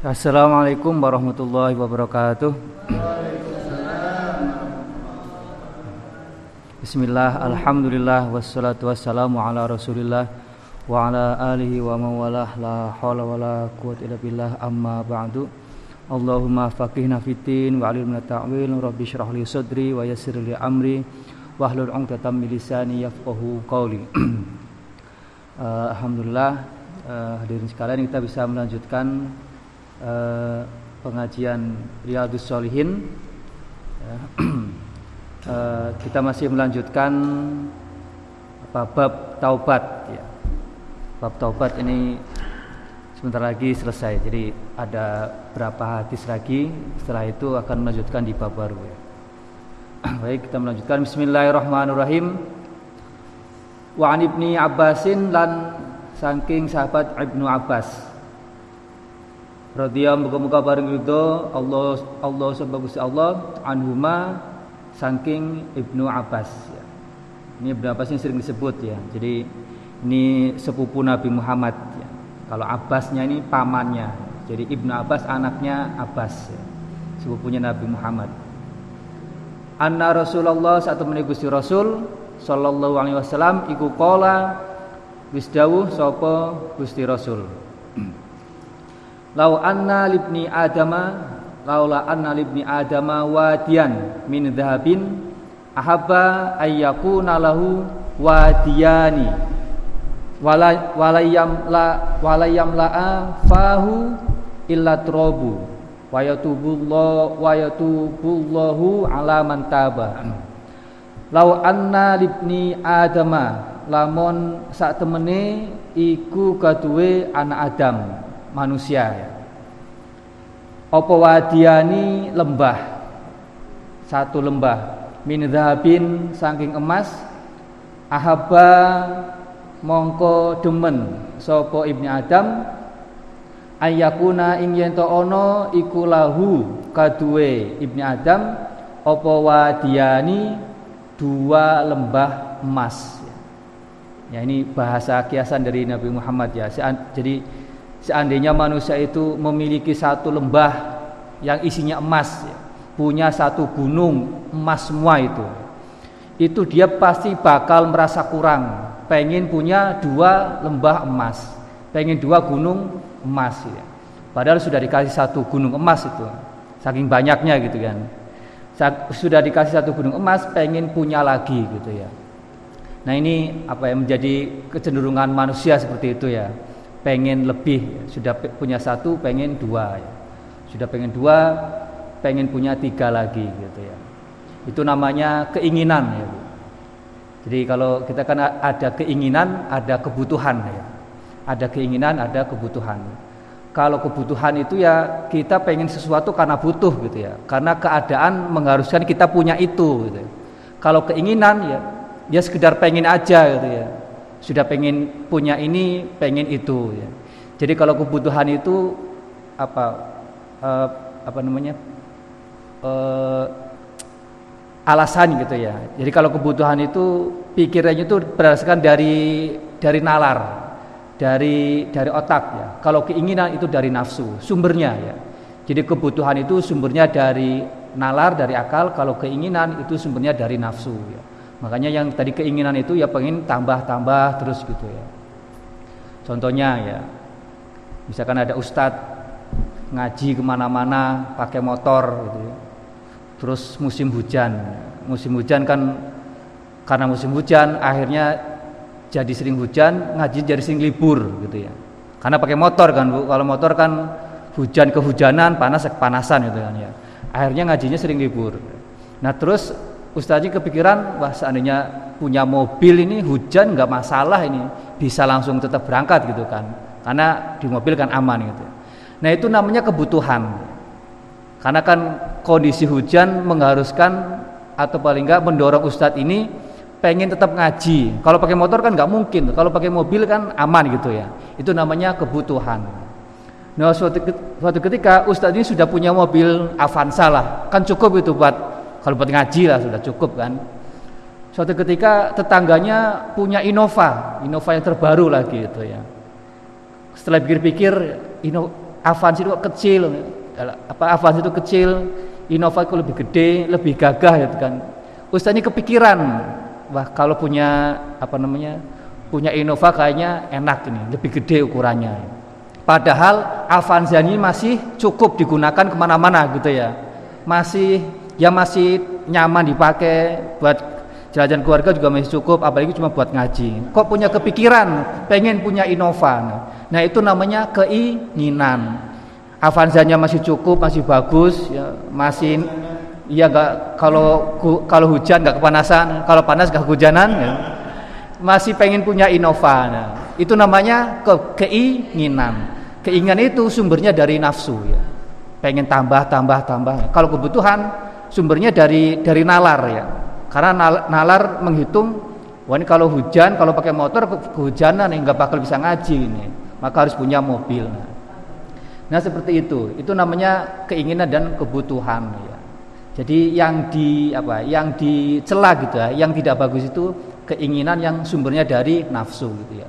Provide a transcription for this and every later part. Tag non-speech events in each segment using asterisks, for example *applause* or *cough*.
Assalamualaikum warahmatullahi wabarakatuh. Bismillah, alhamdulillah, wassalatu wassalamu ala rasulillah wa ala alihi wa mawalah la hawla wa la quwwata illa billah amma ba'du Allahumma faqihna fitin wa alimna ta'wil rabbi syrah li sadri wa yassir li amri wahlul 'uqdatam min lisani yafqahu qawli *clears throat* uh, Alhamdulillah uh, hadirin sekalian kita bisa melanjutkan uh, pengajian Riyadus Solihin ya. uh, *clears throat* kita masih melanjutkan apa, bab taubat ya. bab taubat ini sebentar lagi selesai jadi ada berapa hadis lagi setelah itu akan melanjutkan di bab baru ya. *clears throat* baik kita melanjutkan Bismillahirrahmanirrahim wa ibni Abbasin lan saking sahabat Ibnu Abbas radhiyallahu muga-muga bareng itu Allah Allah sebagus Allah anhuma saking Ibnu Abbas ya. Ini Ibnu Abbas ini sering disebut ya. Jadi ini sepupu Nabi Muhammad ya. Kalau Abbasnya ini pamannya. Jadi Ibnu Abbas anaknya Abbas ya. Sepupunya Nabi Muhammad. Anna Rasulullah satu menigusi Rasul sallallahu alaihi wasallam iku qala wis dawuh sapa Gusti Rasul. Lau anna libni adama laula anna libni adama wadiyan min dhahabin ahabba ayyakuna lahu wadiyani wala walayam la walayam la fahu illa trobu. Wa yatubullahu ala taba. Lau anna libni adama lamun sak temene iku kaduwe anak Adam manusia. Ya. Apa wadiani lembah? Satu lembah. Min dhahabin saking emas. Ahaba mongko demen sapa ibni Adam. Ayakuna ing to ana iku lahu ibni Adam. Apa wadiani dua lembah emas? Ya ini bahasa kiasan dari Nabi Muhammad ya. Jadi seandainya manusia itu memiliki satu lembah yang isinya emas ya, punya satu gunung emas semua itu itu dia pasti bakal merasa kurang. Pengen punya dua lembah emas pengen dua gunung emas ya. padahal sudah dikasih satu gunung emas itu saking banyaknya gitu kan. Sudah dikasih satu gunung emas pengen punya lagi gitu ya. Nah ini apa yang menjadi kecenderungan manusia seperti itu ya pengen lebih sudah punya satu pengen dua ya. sudah pengen dua pengen punya tiga lagi gitu ya. Itu namanya keinginan ya jadi kalau kita kan ada keinginan ada kebutuhan ya. Ada keinginan ada kebutuhan. Kalau kebutuhan itu ya kita pengen sesuatu karena butuh gitu ya. Karena keadaan mengharuskan kita punya itu gitu. Ya. kalau keinginan ya ya sekedar pengen aja gitu ya sudah pengen punya ini, pengen itu ya. Jadi kalau kebutuhan itu apa uh, apa namanya? Uh, alasan gitu ya. Jadi kalau kebutuhan itu pikirannya itu berdasarkan dari dari nalar, dari dari otak ya. Kalau keinginan itu dari nafsu, sumbernya ya. Jadi kebutuhan itu sumbernya dari nalar, dari akal. Kalau keinginan itu sumbernya dari nafsu ya. Makanya yang tadi keinginan itu ya pengen tambah-tambah terus gitu ya. Contohnya ya, misalkan ada ustadz ngaji ke mana-mana pakai motor gitu ya. Terus musim hujan, musim hujan kan karena musim hujan akhirnya jadi sering hujan, ngaji jadi sering libur gitu ya. Karena pakai motor kan bu, kalau motor kan hujan kehujanan, panas kepanasan gitu kan ya. Akhirnya ngajinya sering libur. Nah terus Ustaznya kepikiran wah seandainya punya mobil ini hujan nggak masalah ini bisa langsung tetap berangkat gitu kan karena di mobil kan aman gitu. Nah itu namanya kebutuhan karena kan kondisi hujan mengharuskan atau paling nggak mendorong Ustadz ini pengen tetap ngaji. Kalau pakai motor kan nggak mungkin. Kalau pakai mobil kan aman gitu ya. Itu namanya kebutuhan. Nah suatu ketika Ustadz ini sudah punya mobil Avanza lah, kan cukup itu buat kalau buat ngaji lah sudah cukup kan. Suatu ketika tetangganya punya Innova, Innova yang terbaru lagi itu ya. Setelah pikir-pikir, Avans itu kecil, apa Avans itu kecil, Innova itu lebih gede, lebih gagah ya kan. Ustaz ini kepikiran, wah kalau punya apa namanya, punya Innova kayaknya enak ini, lebih gede ukurannya. Padahal Avanza ini masih cukup digunakan ke mana-mana gitu ya, masih ya masih nyaman dipakai buat jalan-jalan keluarga juga masih cukup, apalagi cuma buat ngaji. Kok punya kepikiran pengen punya Innova? Nah, itu namanya keinginan. Avanzanya masih cukup, masih bagus, ya, masih ya nggak kalau kalau hujan nggak kepanasan, kalau panas nggak kehujanan, ya. masih pengen punya Innova. Nah, itu namanya ke keinginan. Keinginan itu sumbernya dari nafsu ya. Pengen tambah, tambah, tambah. Kalau kebutuhan sumbernya dari dari nalar ya. Karena nalar menghitung, wah ini kalau hujan, kalau pakai motor kehujanan, nggak bakal bisa ngaji ini maka harus punya mobil. Nah, seperti itu. Itu namanya keinginan dan kebutuhan ya. Jadi yang di apa? Yang dicela gitu ya, yang tidak bagus itu keinginan yang sumbernya dari nafsu gitu ya.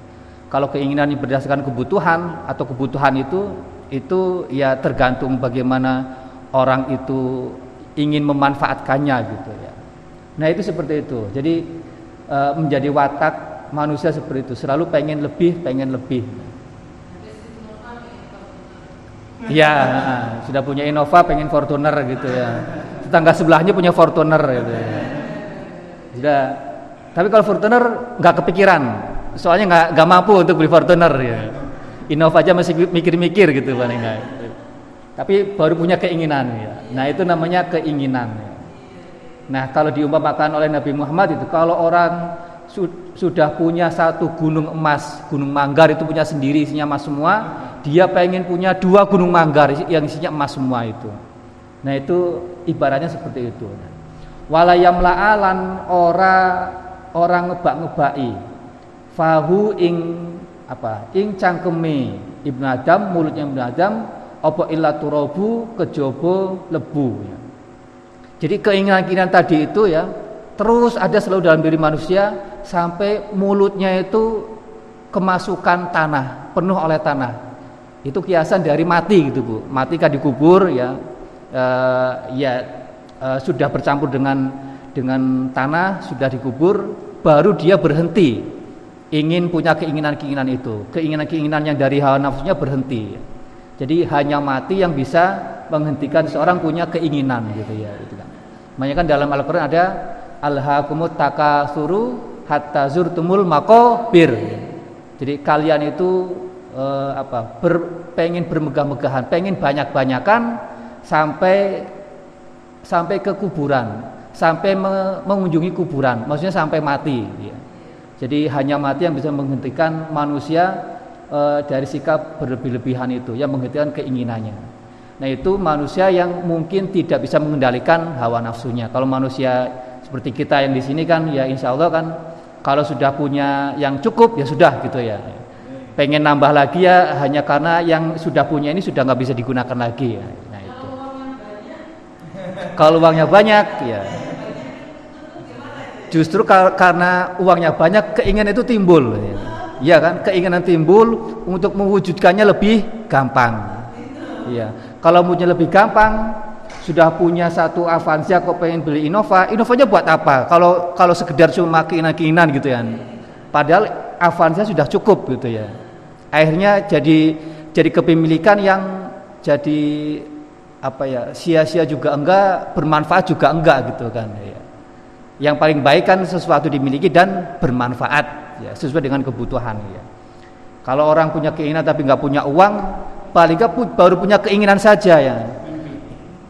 Kalau keinginan yang berdasarkan kebutuhan atau kebutuhan itu itu ya tergantung bagaimana orang itu ingin memanfaatkannya gitu ya. Nah, itu seperti itu. Jadi e, menjadi watak manusia seperti itu, selalu pengen lebih, pengen lebih. Iya, *laughs* sudah punya Innova pengen Fortuner gitu ya. Tetangga sebelahnya punya Fortuner gitu ya. Sudah. Tapi kalau Fortuner nggak kepikiran, soalnya nggak nggak mampu untuk beli Fortuner ya. Innova aja masih mikir-mikir gitu paling nggak. Tapi baru punya keinginan ya. Nah itu namanya keinginan. Ya. Nah kalau diumpamakan oleh Nabi Muhammad itu kalau orang sudah punya satu gunung emas, gunung manggar itu punya sendiri isinya emas semua, dia pengen punya dua gunung manggar yang isinya emas semua itu. Nah itu ibaratnya seperti itu. Walayam la'alan ora orang ngebak ngebai, fahu ing apa ing cangkeme ibnu adam mulutnya ibnu adam opo illa turabu kejobo lebu ya. Jadi keinginan-keinginan tadi itu ya terus ada selalu dalam diri manusia sampai mulutnya itu kemasukan tanah, penuh oleh tanah. Itu kiasan dari mati gitu Bu. Mati kan dikubur ya e, ya e, sudah bercampur dengan dengan tanah, sudah dikubur, baru dia berhenti ingin punya keinginan-keinginan itu. Keinginan-keinginan yang dari hawa nafsunya berhenti. Jadi hanya mati yang bisa menghentikan seorang punya keinginan gitu ya itu kan. Makanya kan dalam Al-Qur'an ada alhaakumut takasuru hatta zurtumul makobir. Jadi kalian itu eh, apa? Ber, pengen bermegah-megahan, pengen banyak-banyakan sampai sampai ke kuburan, sampai me, mengunjungi kuburan, maksudnya sampai mati. Ya. Jadi hanya mati yang bisa menghentikan manusia e, dari sikap berlebih-lebihan itu, yang menghentikan keinginannya. Nah itu manusia yang mungkin tidak bisa mengendalikan hawa nafsunya. Kalau manusia seperti kita yang di sini kan ya insya Allah kan kalau sudah punya yang cukup ya sudah gitu ya pengen nambah lagi ya hanya karena yang sudah punya ini sudah nggak bisa digunakan lagi ya nah itu kalau uangnya banyak ya justru karena uangnya banyak keinginan itu timbul ya. Ya kan keinginan timbul untuk mewujudkannya lebih gampang ya kalau punya lebih gampang sudah punya satu Avanza kok pengen beli Innova, Innovanya buat apa? Kalau kalau sekedar cuma keinginan-keinginan gitu ya. Padahal Avanza sudah cukup gitu ya. Akhirnya jadi jadi kepemilikan yang jadi apa ya sia-sia juga enggak bermanfaat juga enggak gitu kan ya. Yang paling baik kan sesuatu dimiliki dan bermanfaat ya sesuai dengan kebutuhan ya. Kalau orang punya keinginan tapi nggak punya uang, paling nggak baru punya keinginan saja ya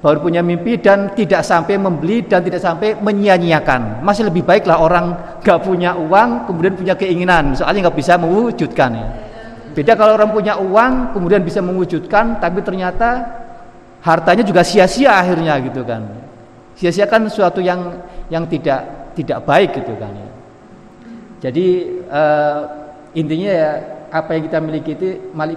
baru punya mimpi dan tidak sampai membeli dan tidak sampai menyia-nyiakan. Masih lebih baiklah orang gak punya uang kemudian punya keinginan, soalnya nggak bisa mewujudkan ya. Beda kalau orang punya uang kemudian bisa mewujudkan, tapi ternyata hartanya juga sia-sia akhirnya gitu kan. Sia-sia kan sesuatu yang yang tidak tidak baik gitu kan ya. Jadi uh, intinya ya apa yang kita miliki itu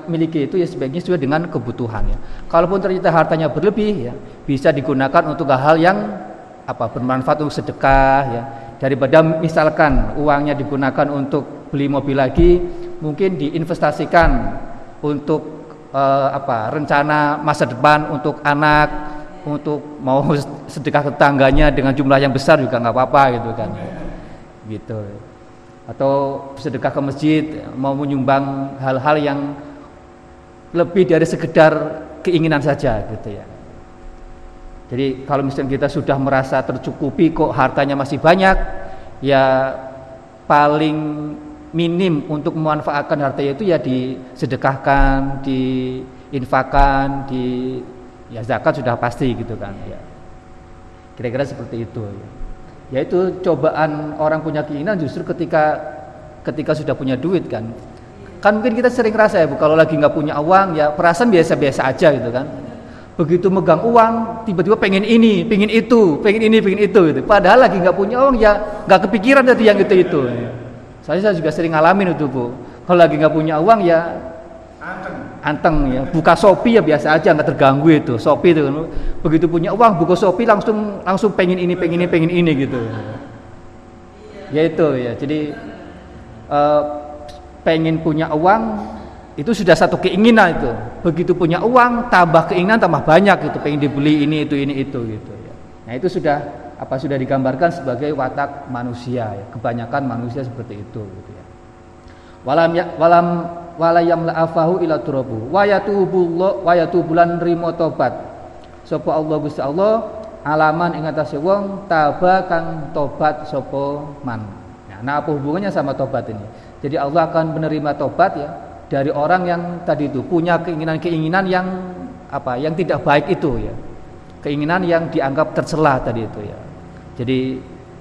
miliki itu ya sebaiknya sesuai dengan kebutuhan ya. Kalaupun ternyata hartanya berlebih ya, bisa digunakan untuk hal yang apa bermanfaat untuk sedekah ya. Daripada misalkan uangnya digunakan untuk beli mobil lagi, mungkin diinvestasikan untuk uh, apa rencana masa depan untuk anak untuk mau *laughs* sedekah tetangganya dengan jumlah yang besar juga nggak apa-apa gitu kan gitu atau sedekah ke masjid mau menyumbang hal-hal yang lebih dari sekedar keinginan saja gitu ya jadi kalau misalnya kita sudah merasa tercukupi kok hartanya masih banyak ya paling minim untuk memanfaatkan harta itu ya disedekahkan, diinfakan, di ya zakat sudah pasti gitu kan ya. Kira-kira seperti itu ya. Yaitu cobaan orang punya keinginan justru ketika ketika sudah punya duit kan. Kan mungkin kita sering rasa ya Bu kalau lagi nggak punya uang ya perasaan biasa-biasa aja gitu kan. Begitu megang uang tiba-tiba pengen ini, pengen itu, pengen ini, pengen itu gitu. Padahal lagi nggak punya uang ya nggak kepikiran tadi yang itu itu. Saya, saya juga sering ngalamin itu bu. Kalau lagi nggak punya uang ya anteng. ya. Buka Shopee ya biasa aja nggak terganggu itu. Shopee itu kan. Begitu punya uang buka Shopee langsung langsung pengen ini pengen ini pengen ini gitu. Ya itu ya. Jadi uh, pengen punya uang itu sudah satu keinginan itu. Begitu punya uang tambah keinginan tambah banyak gitu. Pengen dibeli ini itu ini itu gitu ya. Nah itu sudah apa sudah digambarkan sebagai watak manusia ya. Kebanyakan manusia seperti itu gitu ya. Walam ya, walam walayam la'afahu ila turabu wa yatubullah wa yatubulan rimo tobat. Sapa Allah Gusti Allah alaman ing atase wong taba kang tobat sapa man. Ya, nah apa hubungannya sama tobat ini? Jadi Allah akan menerima tobat ya dari orang yang tadi itu punya keinginan-keinginan yang apa yang tidak baik itu ya keinginan yang dianggap tercela tadi itu ya jadi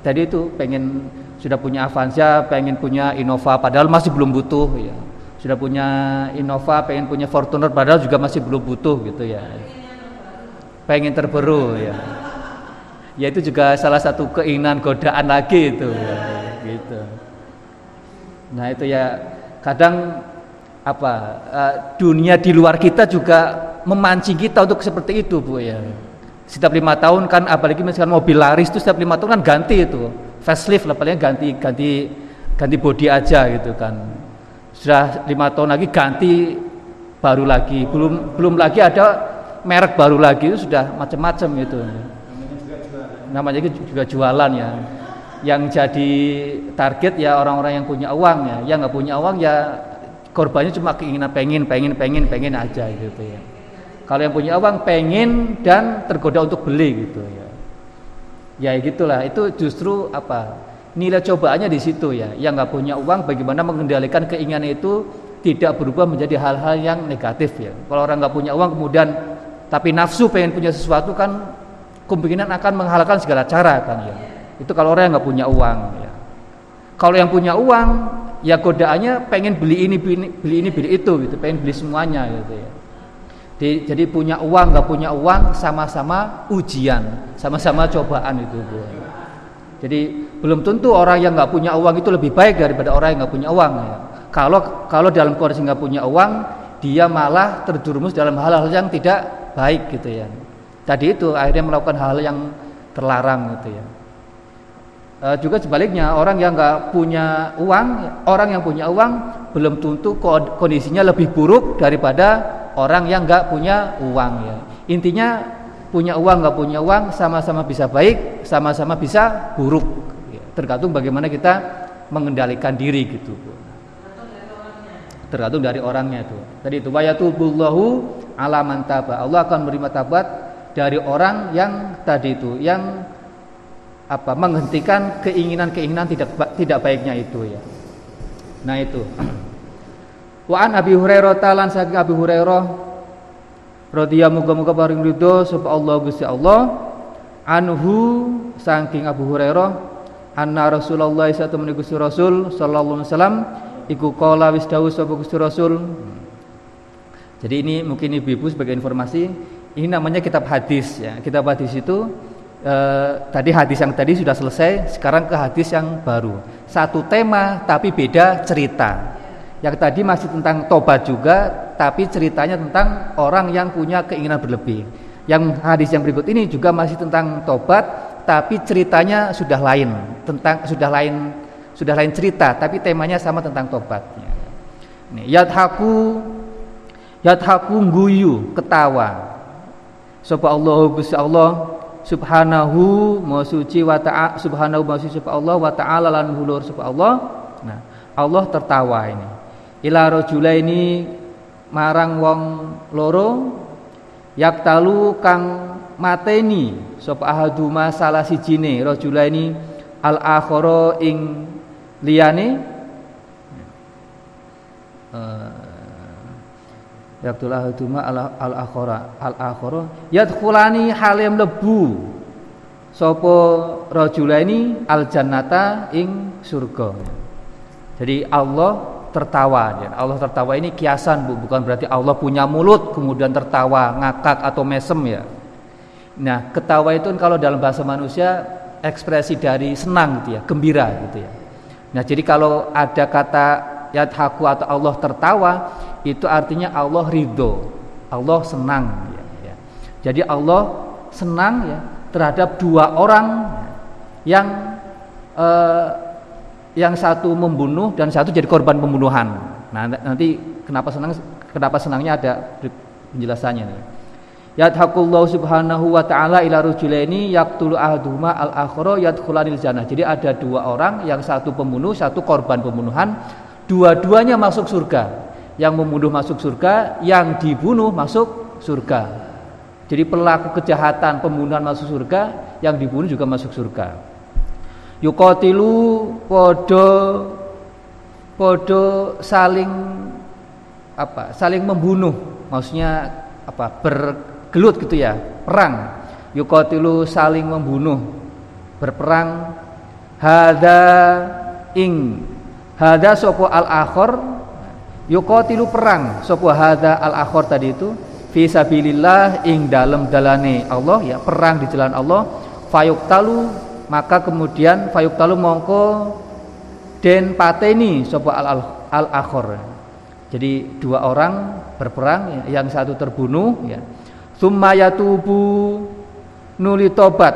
tadi itu pengen sudah punya Avanza, pengen punya Innova padahal masih belum butuh ya. Sudah punya Innova, pengen punya Fortuner padahal juga masih belum butuh gitu ya. Pengen terbaru ya. Ya itu juga salah satu keinginan godaan lagi itu ya, gitu. Nah itu ya kadang apa uh, dunia di luar kita juga memancing kita untuk seperti itu bu ya setiap lima tahun kan apalagi misalkan mobil laris itu setiap lima tahun kan ganti itu facelift lah paling ganti ganti ganti body aja gitu kan sudah lima tahun lagi ganti baru lagi belum belum lagi ada merek baru lagi itu sudah macam-macam itu namanya juga jualan ya yang jadi target ya orang-orang yang punya uang ya yang nggak punya uang ya korbannya cuma keinginan pengen pengen pengen pengen aja gitu ya kalau yang punya uang pengen dan tergoda untuk beli gitu ya. Ya gitulah. Itu justru apa? Nilai cobaannya di situ ya. Yang nggak punya uang bagaimana mengendalikan keinginan itu tidak berubah menjadi hal-hal yang negatif ya. Kalau orang nggak punya uang kemudian tapi nafsu pengen punya sesuatu kan kemungkinan akan menghalalkan segala cara kan ya. Itu kalau orang yang nggak punya uang ya. Kalau yang punya uang ya godaannya pengen beli ini beli ini beli ini beli itu gitu, pengen beli semuanya gitu ya. Jadi punya uang nggak punya uang sama-sama ujian, sama-sama cobaan itu bu. Jadi belum tentu orang yang nggak punya uang itu lebih baik daripada orang yang nggak punya uang. Ya. Kalau kalau dalam kondisi nggak punya uang, dia malah terjerumus dalam hal-hal yang tidak baik gitu ya. Tadi itu akhirnya melakukan hal, yang terlarang gitu ya. E, juga sebaliknya orang yang nggak punya uang, orang yang punya uang belum tentu kondisinya lebih buruk daripada orang yang nggak punya uang ya. Intinya punya uang nggak punya uang sama-sama bisa baik, sama-sama bisa buruk. Tergantung bagaimana kita mengendalikan diri gitu. Tergantung dari orangnya itu. Tadi itu wayatubullahu ala man taba. Allah akan menerima tabat dari orang yang tadi itu yang apa menghentikan keinginan-keinginan tidak tidak baiknya itu ya. Nah itu. *clears throat* Wa an Abi Hurairah talan saking Abi Hurairah radhiyallahu muga-muga paring ridho sapa Allah Gusti Allah anhu saking Abu Hurairah anna Rasulullah satu menika Gusti Rasul sallallahu alaihi wasallam iku qala wis dawuh sapa Gusti Rasul. Jadi ini mungkin ibu-ibu sebagai informasi ini namanya kitab hadis ya. Kitab hadis itu eh, tadi hadis yang tadi sudah selesai sekarang ke hadis yang baru. Satu tema tapi beda cerita. Yang tadi masih tentang tobat juga, tapi ceritanya tentang orang yang punya keinginan berlebih. Yang hadis yang berikut ini juga masih tentang tobat, tapi ceritanya sudah lain, tentang sudah lain sudah lain cerita, tapi temanya sama tentang tobatnya. Nih, yadhaku yadhaku guyu ketawa. Sapa Allah Gusti Allah subhanahu ma suci wa ta'ala subhanahu ma suci Allah wa ta'ala lan hulur sapa Allah. Nah Allah tertawa ini. Ila rajulaini marang wong loro yaktalu kang mateni sapa ahaduma salah sijine rajulaini al akhara ing liyane uh, Yaqtul ahaduma al akhara al akhara yadkhulani halim lebu sapa rajulaini al jannata ing surga. Jadi Allah tertawa ya. Allah tertawa ini kiasan Bu, bukan berarti Allah punya mulut kemudian tertawa, ngakak atau mesem ya. Nah, ketawa itu kan kalau dalam bahasa manusia ekspresi dari senang gitu ya, gembira gitu ya. Nah, jadi kalau ada kata yadhaku atau Allah tertawa itu artinya Allah ridho Allah senang ya, ya. jadi Allah senang ya terhadap dua orang yang eh, yang satu membunuh dan satu jadi korban pembunuhan nah nanti kenapa senang kenapa senangnya ada penjelasannya nih Yadhakullahu subhanahu wa ta'ala ila rujulaini yaktulu ahaduhuma al akhara yadkhulanil jannah. Jadi ada dua orang, yang satu pembunuh, satu korban pembunuhan, dua-duanya masuk surga yang membunuh masuk surga, yang dibunuh masuk surga. Jadi pelaku kejahatan pembunuhan masuk surga, yang dibunuh juga masuk surga. Yukotilu podo podo saling apa? Saling membunuh, maksudnya apa? Bergelut gitu ya, perang. Yukotilu saling membunuh, berperang. Hada ing hada sopo al akhor yuqatilu perang sapa hadza al akhir tadi itu. Fi sabilillah ing dalem dalane Allah ya perang di jalan Allah. Fayuqtalu maka kemudian fayuqtalu mongko den pateni sapa al al, al akhir jadi dua orang berperang ya, yang satu terbunuh ya summa yatubu nuli tobat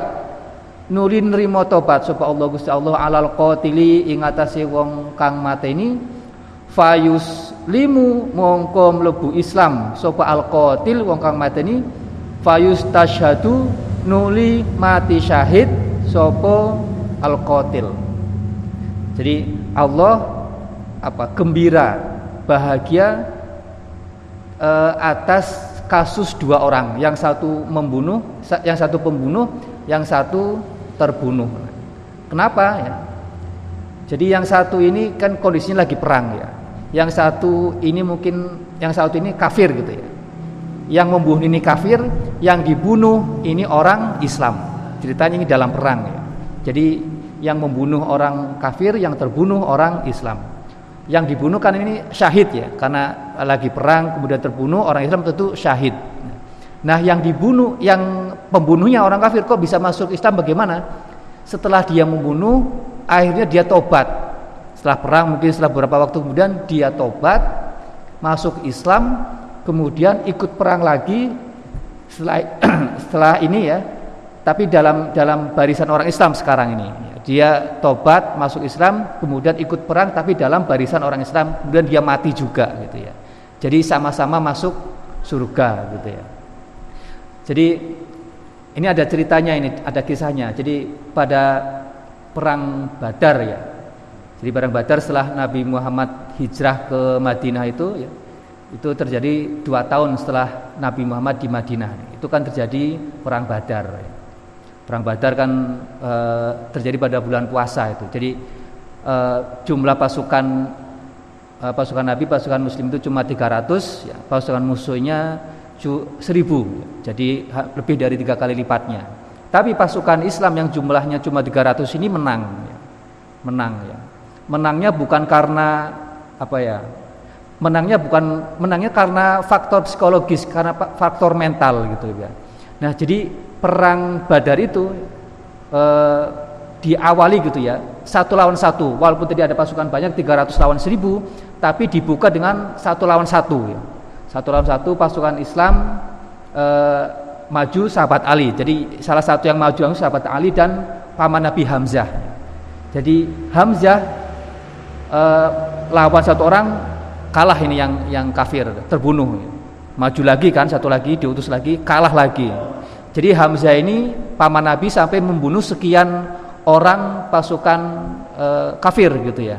nuli nrimo tobat sapa Allah Gusti Allah alal qatili ing atase wong kang mateni. Fayus limu mongko mlebu Islam sapa al-qatil wong kang mateni. Fayus tasyhadu nuli mati syahid sapa al-qatil jadi Allah apa gembira bahagia eh, atas kasus dua orang. Yang satu membunuh yang satu pembunuh yang satu terbunuh. Kenapa? Ya. Jadi yang satu ini kan kondisinya lagi perang ya. Yang satu ini mungkin yang satu ini kafir gitu ya. Yang membunuh ini kafir yang dibunuh ini orang Islam. Ceritanya ini dalam perang ya. Jadi yang membunuh orang kafir yang terbunuh orang Islam yang dibunuh kan ini syahid ya karena lagi perang kemudian terbunuh orang Islam tentu syahid. Nah yang dibunuh yang pembunuhnya orang kafir kok bisa masuk Islam bagaimana? Setelah dia membunuh akhirnya dia tobat setelah perang mungkin setelah beberapa waktu kemudian dia tobat masuk Islam kemudian ikut perang lagi. Setelah *clears throat* setelah ini ya tapi dalam dalam barisan orang Islam sekarang ini dia tobat masuk Islam kemudian ikut perang tapi dalam barisan orang Islam kemudian dia mati juga gitu ya jadi sama-sama masuk surga gitu ya jadi ini ada ceritanya ini ada kisahnya jadi pada perang Badar ya jadi barang Badar setelah Nabi Muhammad hijrah ke Madinah itu ya, itu terjadi dua tahun setelah Nabi Muhammad di Madinah. Itu kan terjadi perang Badar. Ya. Perang Badar kan e, terjadi pada bulan puasa itu. Jadi e, jumlah pasukan e, pasukan Nabi, pasukan Muslim itu cuma 300, ya, pasukan musuhnya 1000. Jadi lebih dari tiga kali lipatnya. Tapi pasukan Islam yang jumlahnya cuma 300 ini menang, ya. menang ya menangnya bukan karena apa ya menangnya bukan menangnya karena faktor psikologis karena faktor mental gitu ya nah jadi perang Badar itu eh, diawali gitu ya. Satu lawan satu. Walaupun tadi ada pasukan banyak 300 lawan 1000 tapi dibuka dengan satu lawan satu ya. Satu lawan satu pasukan Islam eh, maju sahabat Ali. Jadi salah satu yang maju yang sahabat Ali dan paman Nabi Hamzah. Jadi Hamzah uh, lawan satu orang kalah ini yang yang kafir terbunuh. Maju lagi kan satu lagi diutus lagi kalah lagi jadi Hamzah ini paman Nabi sampai membunuh sekian orang pasukan e, kafir gitu ya.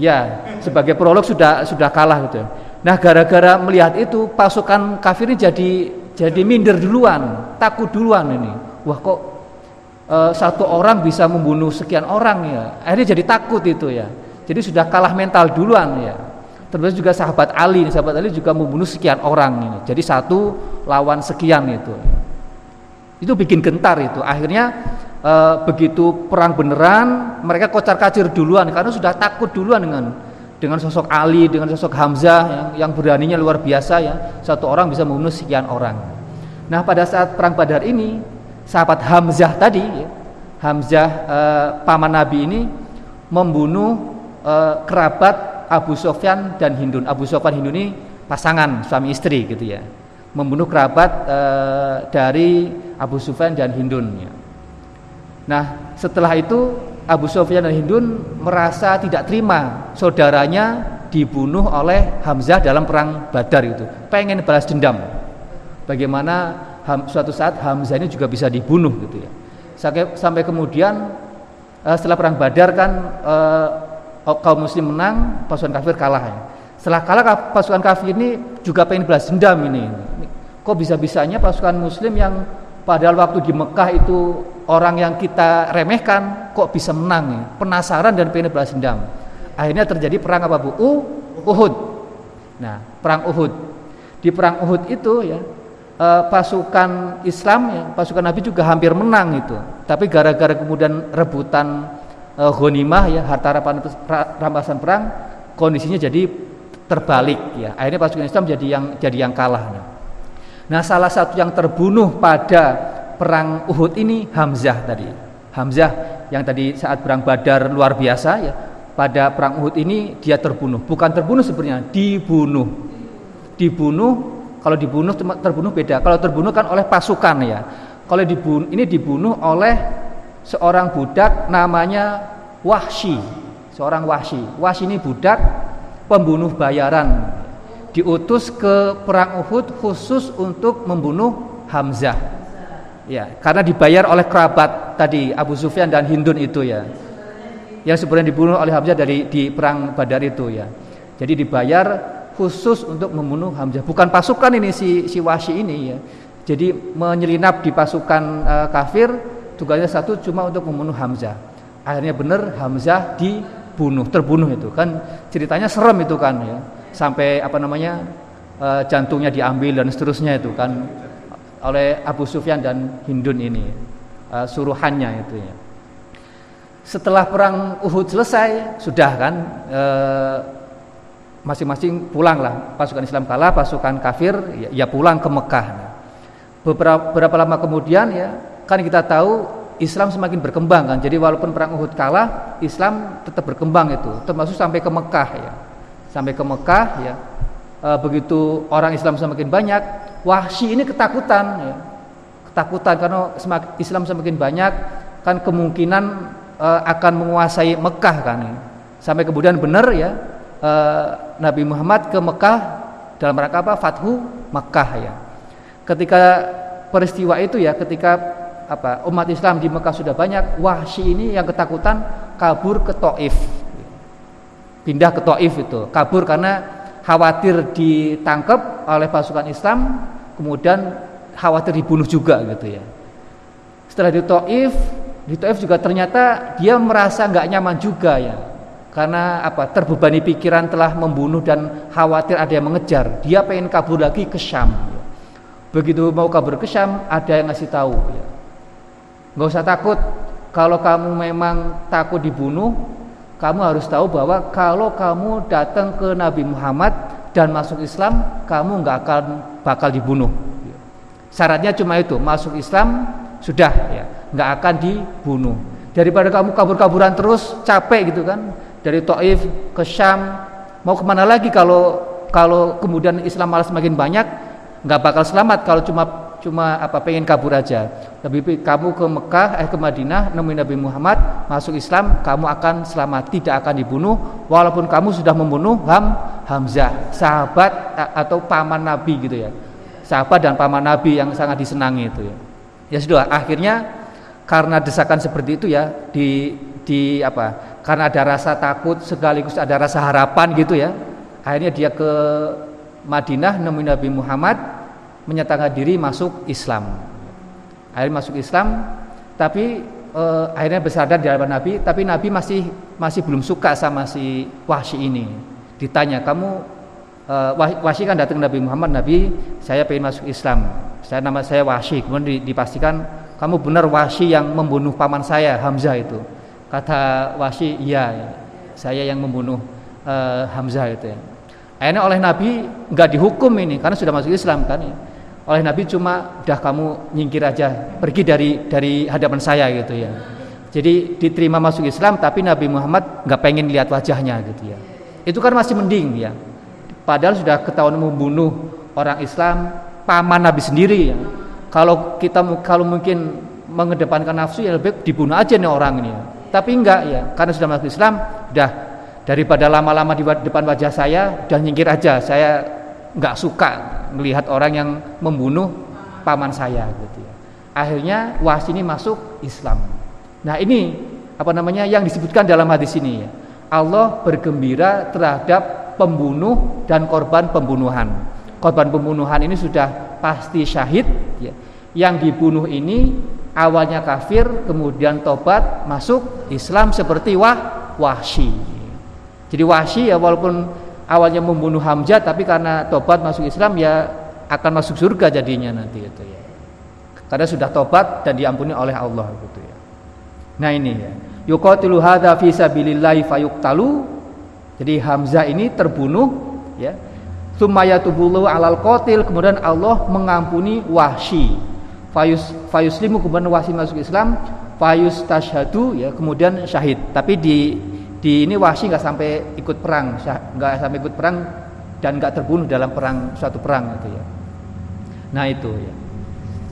Ya sebagai prolog sudah sudah kalah gitu nah gara-gara melihat itu pasukan kafir ini jadi jadi minder duluan takut duluan ini. Wah kok e, satu orang bisa membunuh sekian orang ya? Akhirnya jadi takut itu ya. Jadi sudah kalah mental duluan ya. Termasuk juga sahabat Ali sahabat Ali juga membunuh sekian orang ini. Jadi satu lawan sekian itu itu bikin gentar itu akhirnya e, begitu perang beneran mereka kocar kacir duluan karena sudah takut duluan dengan dengan sosok Ali dengan sosok Hamzah yang, yang beraninya luar biasa ya satu orang bisa membunuh sekian orang nah pada saat perang Badar ini sahabat Hamzah tadi ya, Hamzah e, paman Nabi ini membunuh e, kerabat Abu Sofyan dan Hindun. Abu Sofyan Hindun ini pasangan suami istri gitu ya. Membunuh kerabat e, dari Abu Sufyan dan Hindun ya. Nah, setelah itu Abu Sufyan dan Hindun merasa tidak terima saudaranya dibunuh oleh Hamzah dalam perang Badar itu. Pengen balas dendam. Bagaimana suatu saat Hamzah ini juga bisa dibunuh gitu ya. Sampai, sampai kemudian uh, setelah perang Badar kan Oh, kaum muslim menang, pasukan kafir kalah ya. Setelah kalah pasukan kafir ini juga pengen balas dendam ini. Kok bisa-bisanya pasukan muslim yang padahal waktu di Mekah itu orang yang kita remehkan kok bisa menang ya. Penasaran dan pengen balas dendam. Akhirnya terjadi perang apa Bu? Uh, Uhud. Nah, perang Uhud. Di perang Uhud itu ya eh, pasukan Islam ya, pasukan Nabi juga hampir menang itu. Tapi gara-gara kemudian rebutan uh, ghanimah ya harta rampasan perang kondisinya jadi terbalik ya. Akhirnya pasukan Islam jadi yang jadi yang kalah nah. Salah satu yang terbunuh pada perang Uhud ini Hamzah tadi. Hamzah yang tadi saat perang Badar luar biasa ya. Pada perang Uhud ini dia terbunuh. Bukan terbunuh sebenarnya dibunuh. Dibunuh kalau dibunuh terbunuh beda. Kalau terbunuh kan oleh pasukan ya. Kalau dibunuh ini dibunuh oleh seorang budak namanya Wahsy, seorang Wahsy. Wahsy ini budak pembunuh bayaran. Diutus ke perang Uhud khusus untuk membunuh Hamzah. Ya, karena dibayar oleh kerabat tadi Abu Sufyan dan Hindun itu ya. Yang sebenarnya dibunuh oleh Hamzah dari di perang Badar itu ya. Jadi dibayar khusus untuk membunuh Hamzah. Bukan pasukan ini si si Wahsy ini ya. Jadi menyelinap di pasukan uh, kafir tugasnya satu cuma untuk membunuh Hamzah akhirnya benar Hamzah terbunuh itu kan. Ceritanya serem itu kan ya. Sampai apa namanya e, jantungnya diambil dan seterusnya itu kan oleh Abu Sufyan dan Hindun ini e, suruhannya itu ya. Setelah perang Uhud selesai sudah kan e, masing-masing pulang lah pasukan Islam kalah pasukan kafir ya, ya pulang ke Mekah. Beberapa, beberapa lama kemudian ya kan kita tahu Islam semakin berkembang kan. Jadi walaupun perang Uhud kalah, Islam tetap berkembang itu, termasuk sampai ke Mekah ya. Sampai ke Mekah ya. E, begitu orang Islam semakin banyak, Wahsy ini ketakutan ya. Ketakutan karena Islam semakin banyak kan kemungkinan e, akan menguasai Mekah kan. Ya. Sampai kemudian benar ya e, Nabi Muhammad ke Mekah dalam rangka apa? Fathu Mekah ya. Ketika peristiwa itu ya ketika apa umat Islam di Mekah sudah banyak Wahsy ini yang ketakutan kabur ke Taif. Pindah ke Taif itu kabur karena khawatir ditangkap oleh pasukan Islam kemudian khawatir dibunuh juga gitu ya. Setelah di Taif di Taif juga ternyata dia merasa nggak nyaman juga ya. Karena apa terbebani pikiran telah membunuh dan khawatir ada yang mengejar. Dia pengen kabur lagi ke Syam. Begitu mau kabur ke Syam ada yang ngasih tahu ya. Nggak usah takut. Kalau kamu memang takut dibunuh kamu harus tahu bahwa kalau kamu datang ke Nabi Muhammad dan masuk Islam kamu nggak akan bakal dibunuh. Syaratnya cuma itu masuk Islam sudah ya. Nggak akan dibunuh. Daripada kamu kabur-kaburan terus capek gitu kan. Dari Taif ke Syam mau ke mana lagi kalau kalau kemudian Islam malah semakin banyak? Nggak bakal selamat kalau cuma cuma apa pengen kabur aja lebih kamu ke Mekah eh ke Madinah nemuin Nabi Muhammad masuk Islam kamu akan selamat tidak akan dibunuh walaupun kamu sudah membunuh Ham Hamzah, sahabat atau paman Nabi gitu ya. Sahabat dan paman Nabi yang sangat disenangi itu ya. Ya sudah, akhirnya karena desakan seperti itu ya di di apa? Karena ada rasa takut sekaligus ada rasa harapan gitu ya. Akhirnya dia ke Madinah nemuin Nabi Muhammad menyatakan diri masuk Islam. Akhirnya masuk Islam tapi eh, akhirnya bersandar di hadapan Nabi, tapi Nabi masih masih belum suka sama si Wahsy ini. Ditanya, "Kamu eh, Wahsy kan datang Nabi Muhammad, Nabi, saya pengen masuk Islam. Saya nama saya Wahsy." Kemudian dipastikan, "Kamu benar Wahsy yang membunuh paman saya, Hamzah itu." Kata Wahsy, "Iya, saya yang membunuh eh, Hamzah itu ya." Akhirnya oleh Nabi nggak dihukum ini karena sudah masuk Islam kan. Oleh Nabi cuma dah kamu nyingkir aja pergi dari dari hadapan saya gitu ya. Jadi diterima masuk Islam tapi Nabi Muhammad nggak pengen lihat wajahnya gitu ya. Itu kan masih mending ya. Padahal sudah ketahuan membunuh orang Islam paman Nabi sendiri ya. Kalau kita kalau mungkin mengedepankan nafsu ya lebih dibunuh aja nih orang ini ya. tapi enggak ya. Karena sudah masuk Islam dah daripada lama-lama di depan wajah saya dan nyingkir aja saya nggak suka melihat orang yang membunuh paman saya gitu ya. Akhirnya Was ini masuk Islam. Nah, ini apa namanya yang disebutkan dalam hadis ini ya. Allah bergembira terhadap pembunuh dan korban pembunuhan. Korban pembunuhan ini sudah pasti syahid ya. Yang dibunuh ini awalnya kafir, kemudian tobat, masuk Islam seperti Wah Wahsy. Jadi Wahsy ya walaupun awalnya membunuh Hamzah tapi karena tobat masuk Islam ya akan masuk surga jadinya nanti itu ya. Karena sudah tobat dan diampuni oleh Allah gitu ya. Nah ini ya. Yuqatilu hadza fi sabilillahi fayuqtalu. Jadi Hamzah ini terbunuh ya. Sumayatubulu alal qatil kemudian Allah mengampuni Wahsy. Fayus fayuslimu kemudian Wahsy masuk Islam, fayus tashhadu ya kemudian syahid. Tapi di di ini Wahsy nggak sampai ikut perang, nggak sampai ikut perang dan nggak terbunuh dalam perang suatu perang itu ya. Nah itu ya.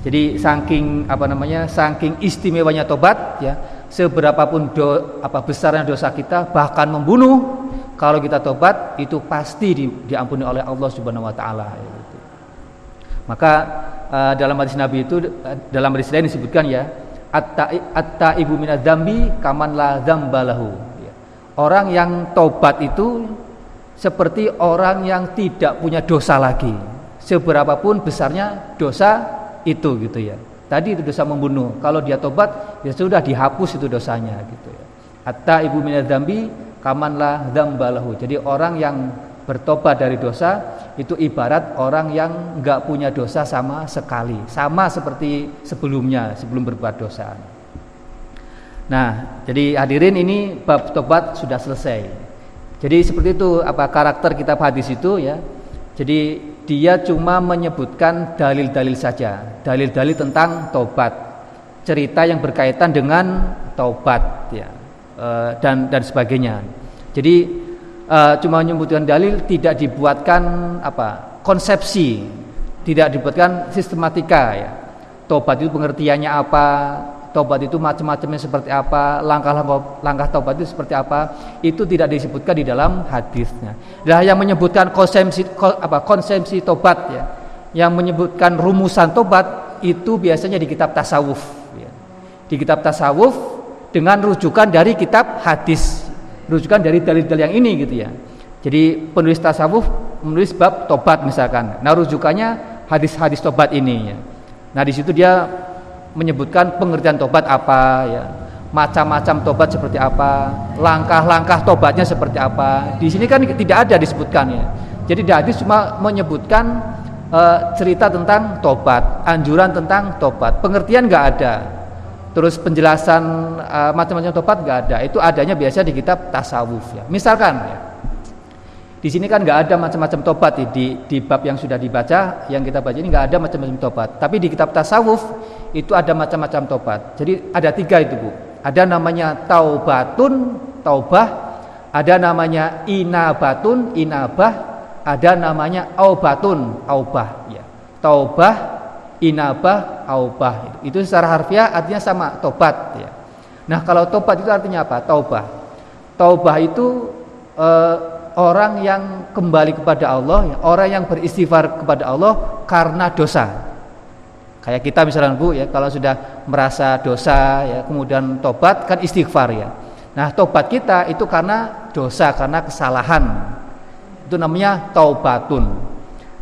Jadi saking apa namanya, saking istimewanya tobat ya, seberapapun do, apa besarnya dosa kita, bahkan membunuh, kalau kita tobat itu pasti di, diampuni oleh Allah Subhanahu Wa Taala. Ya, gitu. Maka uh, dalam hadis Nabi itu dalam hadis lain disebutkan ya, atta ibu minadzambi kaman la dzambalahu Orang yang tobat itu seperti orang yang tidak punya dosa lagi. Seberapapun besarnya dosa itu gitu ya. Tadi itu dosa membunuh. Kalau dia tobat ya sudah dihapus itu dosanya gitu ya. Hatta ibu minadzambi kamanlah dzambalahu. Jadi orang yang bertobat dari dosa itu ibarat orang yang nggak punya dosa sama sekali, sama seperti sebelumnya sebelum berbuat dosa. Nah, jadi hadirin ini bab tobat sudah selesai. Jadi seperti itu apa karakter kitab hadis itu ya. Jadi dia cuma menyebutkan dalil-dalil saja, dalil-dalil tentang tobat, cerita yang berkaitan dengan tobat ya e, dan dan sebagainya. Jadi e, cuma menyebutkan dalil, tidak dibuatkan apa konsepsi, tidak dibuatkan sistematika ya. Tobat itu pengertiannya apa, tobat itu macam-macamnya seperti apa, langkah-langkah langkah tobat itu seperti apa, itu tidak disebutkan di dalam hadisnya. Nah, yang menyebutkan konsepsi apa konsepsi tobat ya, yang menyebutkan rumusan tobat itu biasanya di kitab tasawuf. Ya. Di kitab tasawuf dengan rujukan dari kitab hadis, rujukan dari dalil-dalil yang ini gitu ya. Jadi penulis tasawuf menulis bab tobat misalkan. Nah rujukannya hadis-hadis tobat ini ya. Nah di situ dia menyebutkan pengertian tobat apa ya. Macam-macam tobat seperti apa langkah-langkah tobatnya seperti apa. Di sini kan tidak ada disebutkan ya. Jadi hadis cuma menyebutkan e, cerita tentang tobat anjuran tentang tobat. Pengertian nggak ada. Terus penjelasan e, macam-macam tobat nggak ada. Itu adanya biasa di kitab tasawuf ya. Misalkan ya di sini kan nggak ada macam-macam tobat di di bab yang sudah dibaca, yang kita baca ini nggak ada macam-macam tobat. Tapi di kitab tasawuf itu ada macam-macam tobat. Jadi ada tiga itu bu. Ada namanya taubatun, taubah. Ada namanya inabatun, inabah. Ada namanya aubatun, aubah. Ya. Taubah, inabah, aubah. Itu secara harfiah artinya sama tobat. Ya. Nah kalau tobat itu artinya apa? Taubah. Taubah itu eh, orang yang kembali kepada Allah, ya, orang yang beristighfar kepada Allah karena dosa. Kayak kita misalnya Bu ya, kalau sudah merasa dosa ya, kemudian tobat kan istighfar ya. Nah, tobat kita itu karena dosa, karena kesalahan. Itu namanya taubatun.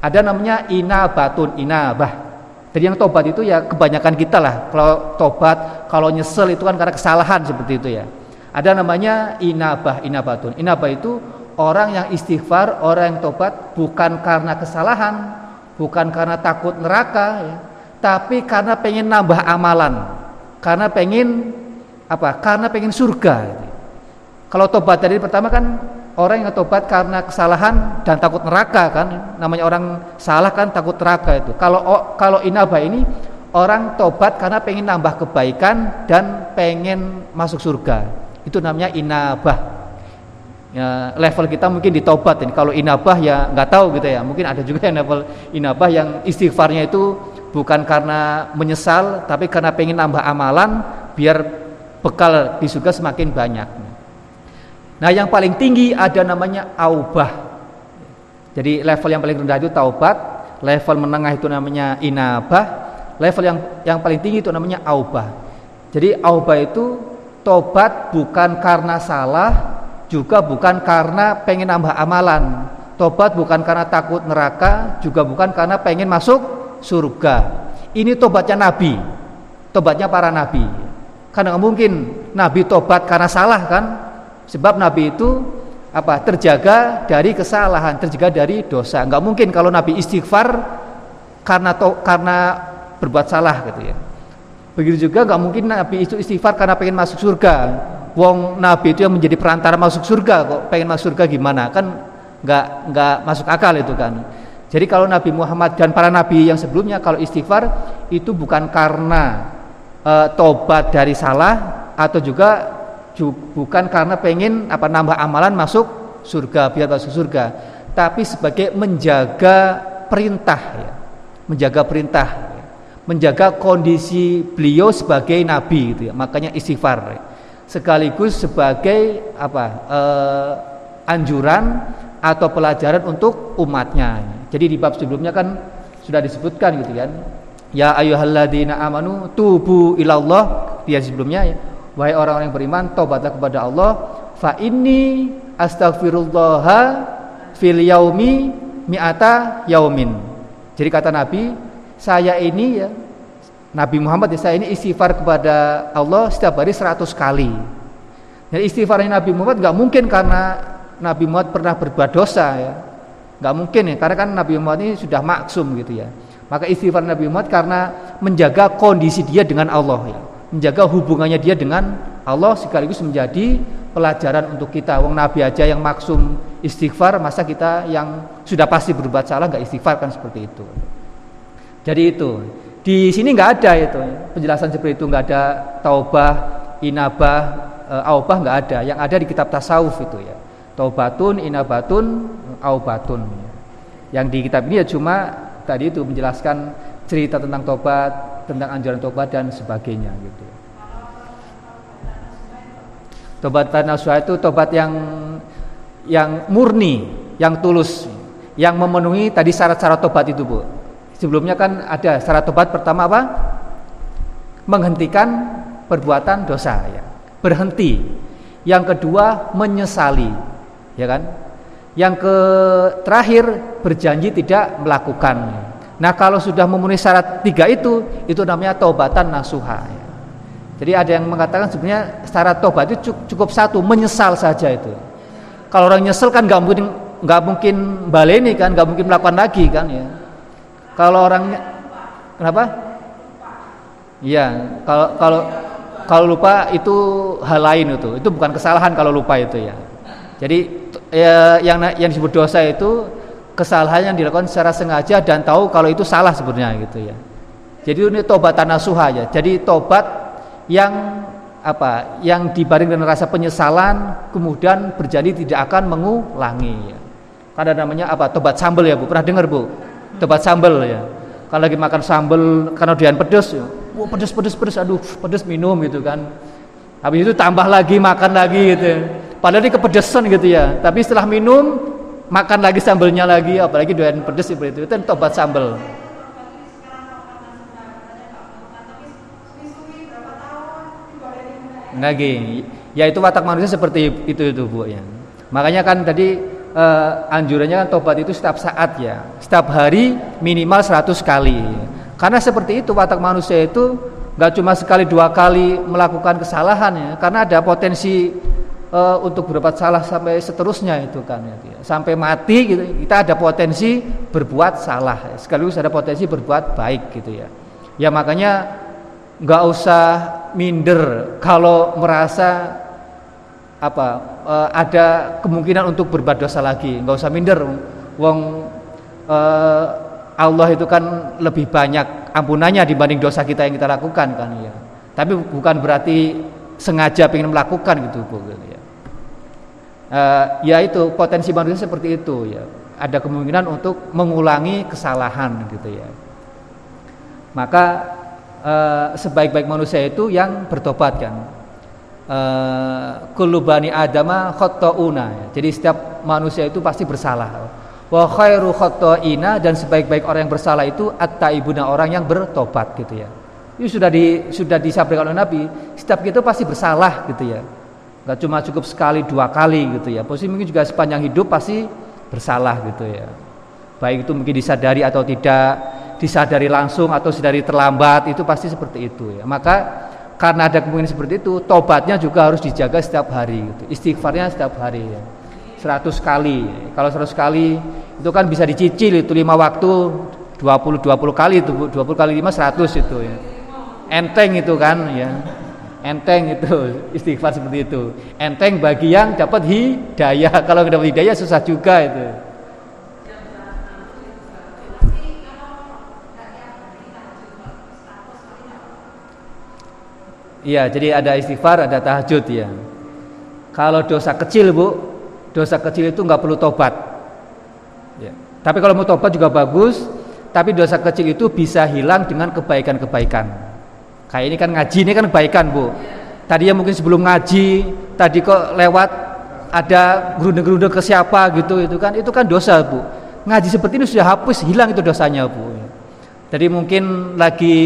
Ada namanya inabatun, inabah. Jadi yang tobat itu ya kebanyakan kita lah. Kalau tobat, kalau nyesel itu kan karena kesalahan seperti itu ya. Ada namanya inabah, inabatun. Inabah itu orang yang istighfar, orang yang tobat bukan karena kesalahan, bukan karena takut neraka ya, tapi karena pengen nambah amalan. Karena pengen apa? Karena pengen surga. Kalau tobat dari pertama kan orang yang tobat karena kesalahan dan takut neraka kan namanya orang salah kan takut neraka itu kalau kalau inabah ini orang tobat karena pengen nambah kebaikan dan pengen masuk surga itu namanya inabah ya, level kita mungkin di tobat ini kalau inabah ya nggak tahu gitu ya mungkin ada juga yang level inabah yang istighfarnya itu bukan karena menyesal tapi karena pengen nambah amalan biar bekal di surga semakin banyak Nah yang paling tinggi ada namanya aubah. Jadi level yang paling rendah itu taubat, level menengah itu namanya inabah, level yang yang paling tinggi itu namanya aubah. Jadi aubah itu tobat bukan karena salah, juga bukan karena pengen nambah amalan. Tobat bukan karena takut neraka, juga bukan karena pengen masuk surga. Ini tobatnya nabi, tobatnya para nabi. Karena mungkin nabi tobat karena salah kan, Sebab Nabi itu apa? Terjaga dari kesalahan, terjaga dari dosa. Enggak mungkin kalau Nabi istighfar karena to, karena berbuat salah gitu ya. Begitu juga enggak mungkin Nabi itu istighfar karena pengen masuk surga. Wong Nabi itu yang menjadi perantara masuk surga kok pengen masuk surga gimana? Kan enggak enggak masuk akal itu kan. Jadi kalau Nabi Muhammad dan para nabi yang sebelumnya kalau istighfar itu bukan karena e, tobat dari salah atau juga bukan karena pengen apa nambah amalan masuk surga biar masuk surga tapi sebagai menjaga perintah ya menjaga perintah ya. menjaga kondisi beliau sebagai nabi gitu ya makanya istighfar ya. sekaligus sebagai apa eh, anjuran atau pelajaran untuk umatnya jadi di bab sebelumnya kan sudah disebutkan gitu kan ya ayyuhalladzina amanu tubu ilallah dia sebelumnya ya Wahai orang-orang yang beriman, tobatlah kepada Allah. Fa inni astaghfirullah fil yaumi mi'ata yaumin. Jadi kata Nabi, saya ini ya Nabi Muhammad ya, saya ini istighfar kepada Allah setiap hari 100 kali. Jadi istighfarnya Nabi Muhammad nggak mungkin karena Nabi Muhammad pernah berbuat dosa ya. nggak mungkin ya, karena kan Nabi Muhammad ini sudah maksum gitu ya. Maka istighfar Nabi Muhammad karena menjaga kondisi dia dengan Allah ya menjaga hubungannya dia dengan Allah sekaligus menjadi pelajaran untuk kita. Wong Nabi aja yang maksum istighfar, masa kita yang sudah pasti berbuat salah nggak istighfar kan seperti itu. Jadi itu di sini nggak ada itu penjelasan seperti itu nggak ada taubah, inabah, e, aubah nggak ada. Yang ada di kitab tasawuf itu ya. Taubatun, inabatun, aubatun. Yang di kitab ini ya cuma tadi itu menjelaskan cerita tentang tobat, tentang anjuran tobat dan sebagainya gitu. Tobat nasuha itu tobat yang yang murni, yang tulus, yang memenuhi tadi syarat-syarat tobat itu, Bu. Sebelumnya kan ada syarat tobat pertama apa? Menghentikan perbuatan dosa ya. Berhenti. Yang kedua menyesali, ya kan? Yang ke terakhir berjanji tidak melakukan. Nah kalau sudah memenuhi syarat tiga itu, itu namanya taubatan nasuha. Ya. Jadi ada yang mengatakan sebenarnya syarat tobat itu cukup satu, menyesal saja itu. Kalau orang nyesel kan nggak mungkin nggak mungkin baleni kan, nggak mungkin melakukan lagi kan ya. Kalau orangnya kenapa? Iya, kalau kalau kalau lupa itu hal lain itu, itu bukan kesalahan kalau lupa itu ya. Jadi ya, yang yang disebut dosa itu kesalahan yang dilakukan secara sengaja dan tahu kalau itu salah sebenarnya gitu ya. Jadi ini tobat nasuha ya. Jadi tobat yang apa? Yang dibaring dengan rasa penyesalan kemudian berjanji tidak akan mengulangi ya. Ada namanya apa? Tobat sambel ya, Bu. Pernah dengar, Bu? Tobat sambel ya. Kalau lagi makan sambel karena dian pedes ya. Wah, pedes pedes pedes aduh, pedes minum gitu kan. Habis itu tambah lagi makan lagi gitu. Padahal dia kepedesan gitu ya. Tapi setelah minum makan lagi sambelnya lagi apalagi doyan pedes seperti itu. Itu tobat sambel. Lagi ya itu watak manusia seperti itu itu bu ya. Makanya kan tadi uh, anjurannya kan tobat itu setiap saat ya. Setiap hari minimal 100 kali. Karena seperti itu watak manusia itu nggak cuma sekali dua kali melakukan kesalahan ya. Karena ada potensi uh, untuk berbuat salah sampai seterusnya itu kan ya, ya. sampai mati gitu kita ada potensi berbuat salah ya. sekaligus ada potensi berbuat baik gitu ya. Ya makanya nggak usah minder kalau merasa apa uh, ada kemungkinan untuk berbuat dosa lagi. Nggak usah minder. Wong uh, Allah itu kan lebih banyak ampunannya dibanding dosa kita yang kita lakukan kan ya. Tapi bukan berarti sengaja ingin melakukan gitu bu gitu uh, ya itu potensi manusia seperti itu ya ada kemungkinan untuk mengulangi kesalahan gitu ya maka uh, sebaik-baik manusia itu yang bertobat kan Eh, kulubani adama khotouna. Jadi setiap manusia itu pasti bersalah. Wa khairu khotoina dan sebaik-baik orang yang bersalah itu at-taibuna orang yang bertobat gitu ya. Ini sudah di sudah disampaikan oleh Nabi, setiap kita pasti bersalah gitu ya. Gak cuma cukup sekali dua kali gitu ya. Posisi mungkin juga sepanjang hidup pasti bersalah gitu ya. Baik itu mungkin disadari atau tidak, disadari langsung atau disadari terlambat itu pasti seperti itu ya. Maka karena ada kemungkinan seperti itu tobatnya juga harus dijaga setiap hari gitu. istighfarnya setiap hari ya. 100 kali kalau 100 kali itu kan bisa dicicil itu lima waktu 20 20 kali itu 20 kali 5 100 itu ya enteng itu kan ya enteng itu istighfar seperti itu enteng bagi yang dapat hidayah kalau dapat hidayah susah juga itu Iya, jadi ada istighfar, ada tahajud ya. Kalau dosa kecil bu, dosa kecil itu nggak perlu tobat. Ya. Tapi kalau mau tobat juga bagus. Tapi dosa kecil itu bisa hilang dengan kebaikan-kebaikan. Kayak ini kan ngaji ini kan kebaikan bu. Tadi ya mungkin sebelum ngaji, tadi kok lewat ada gerundeng-gerundeng ke siapa gitu itu kan itu kan dosa bu. Ngaji seperti ini sudah hapus hilang itu dosanya bu. Jadi mungkin lagi